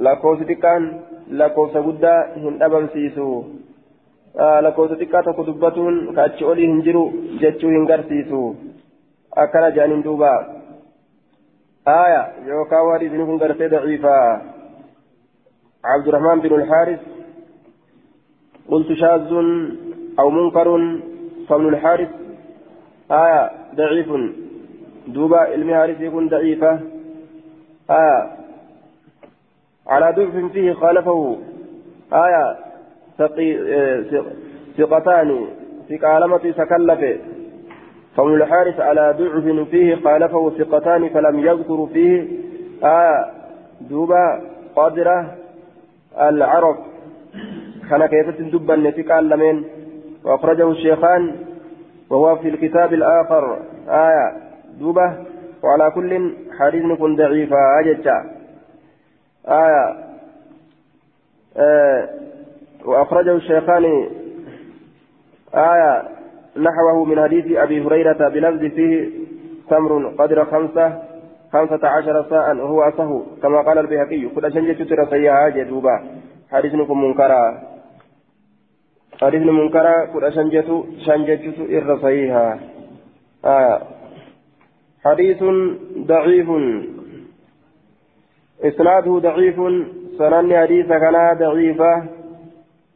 لكوس تكان لكوس غدا هن أبم سيسو آه لكوس تكا تكو دبتون كاتش أولي هنجرو جتشو هنجر سيسو أكنا جانين دوبا آية يوكا واري ذنكم غرتي ضعيفا عبد الرحمن بن الحارث قلت شاذ أو منكر فمن الحارث آية ضعيف دوبا المهارس يكون ضعيفة. آية على ضعف فيه خالفه. آية. ثقتان. في كالمة سكلف فمن الحارث على ضعف فيه خالفه ثقتان فلم يذكر فيه. آية. دوبا قادرة. العرب كان كيف تدبا لمن؟ وأخرجه الشيخان. وهو في الكتاب الآخر. آية. دوبة وعلى كل حديث نكون ضعيفة أجتا آية وأخرجه الشيخان آية نحوه من حديث أبي هريرة بلفظ فيه تمر قدر خمسة خمسة عشر ساعة وهو أصه كما قال البيهقي كل شنجة ترى سيئة جدوبا حديث نكون منكرا حديث منكرا كل شنجة شنجة إر صحيحة آية حديث ضعيف. إسناده ضعيف. سنن حديث كان ضعيفة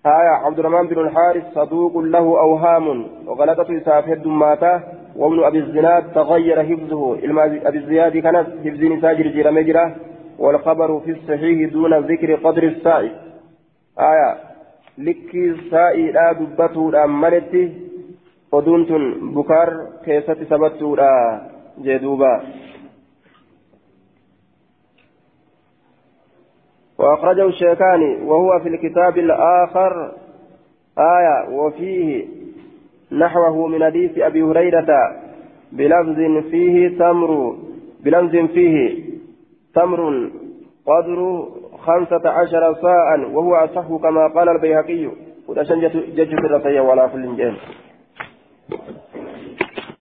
آية عبد الرحمن بن الحارث صدوق له أوهام. وغلطة إساف الدماتة وابن أبي الزناد تغير حفظه. أبي الزياد كانت حفظ نساجر جير مجرى والخبر في الصحيح دون ذكر قدر السائل آية. لكي سائل لا دبته لا ملتي ودونتن بكار كيست سبته جدوبا وأخرجه الشيخاني وهو في الكتاب الآخر آية وفيه نحوه من حديث أبي هريرة بلفظ فيه تمر بلفظ فيه تمر قدر خمسة عشر ساعة وهو أصح كما قال البيهقي. وتشنجت ججة الرسية ولا كل جيل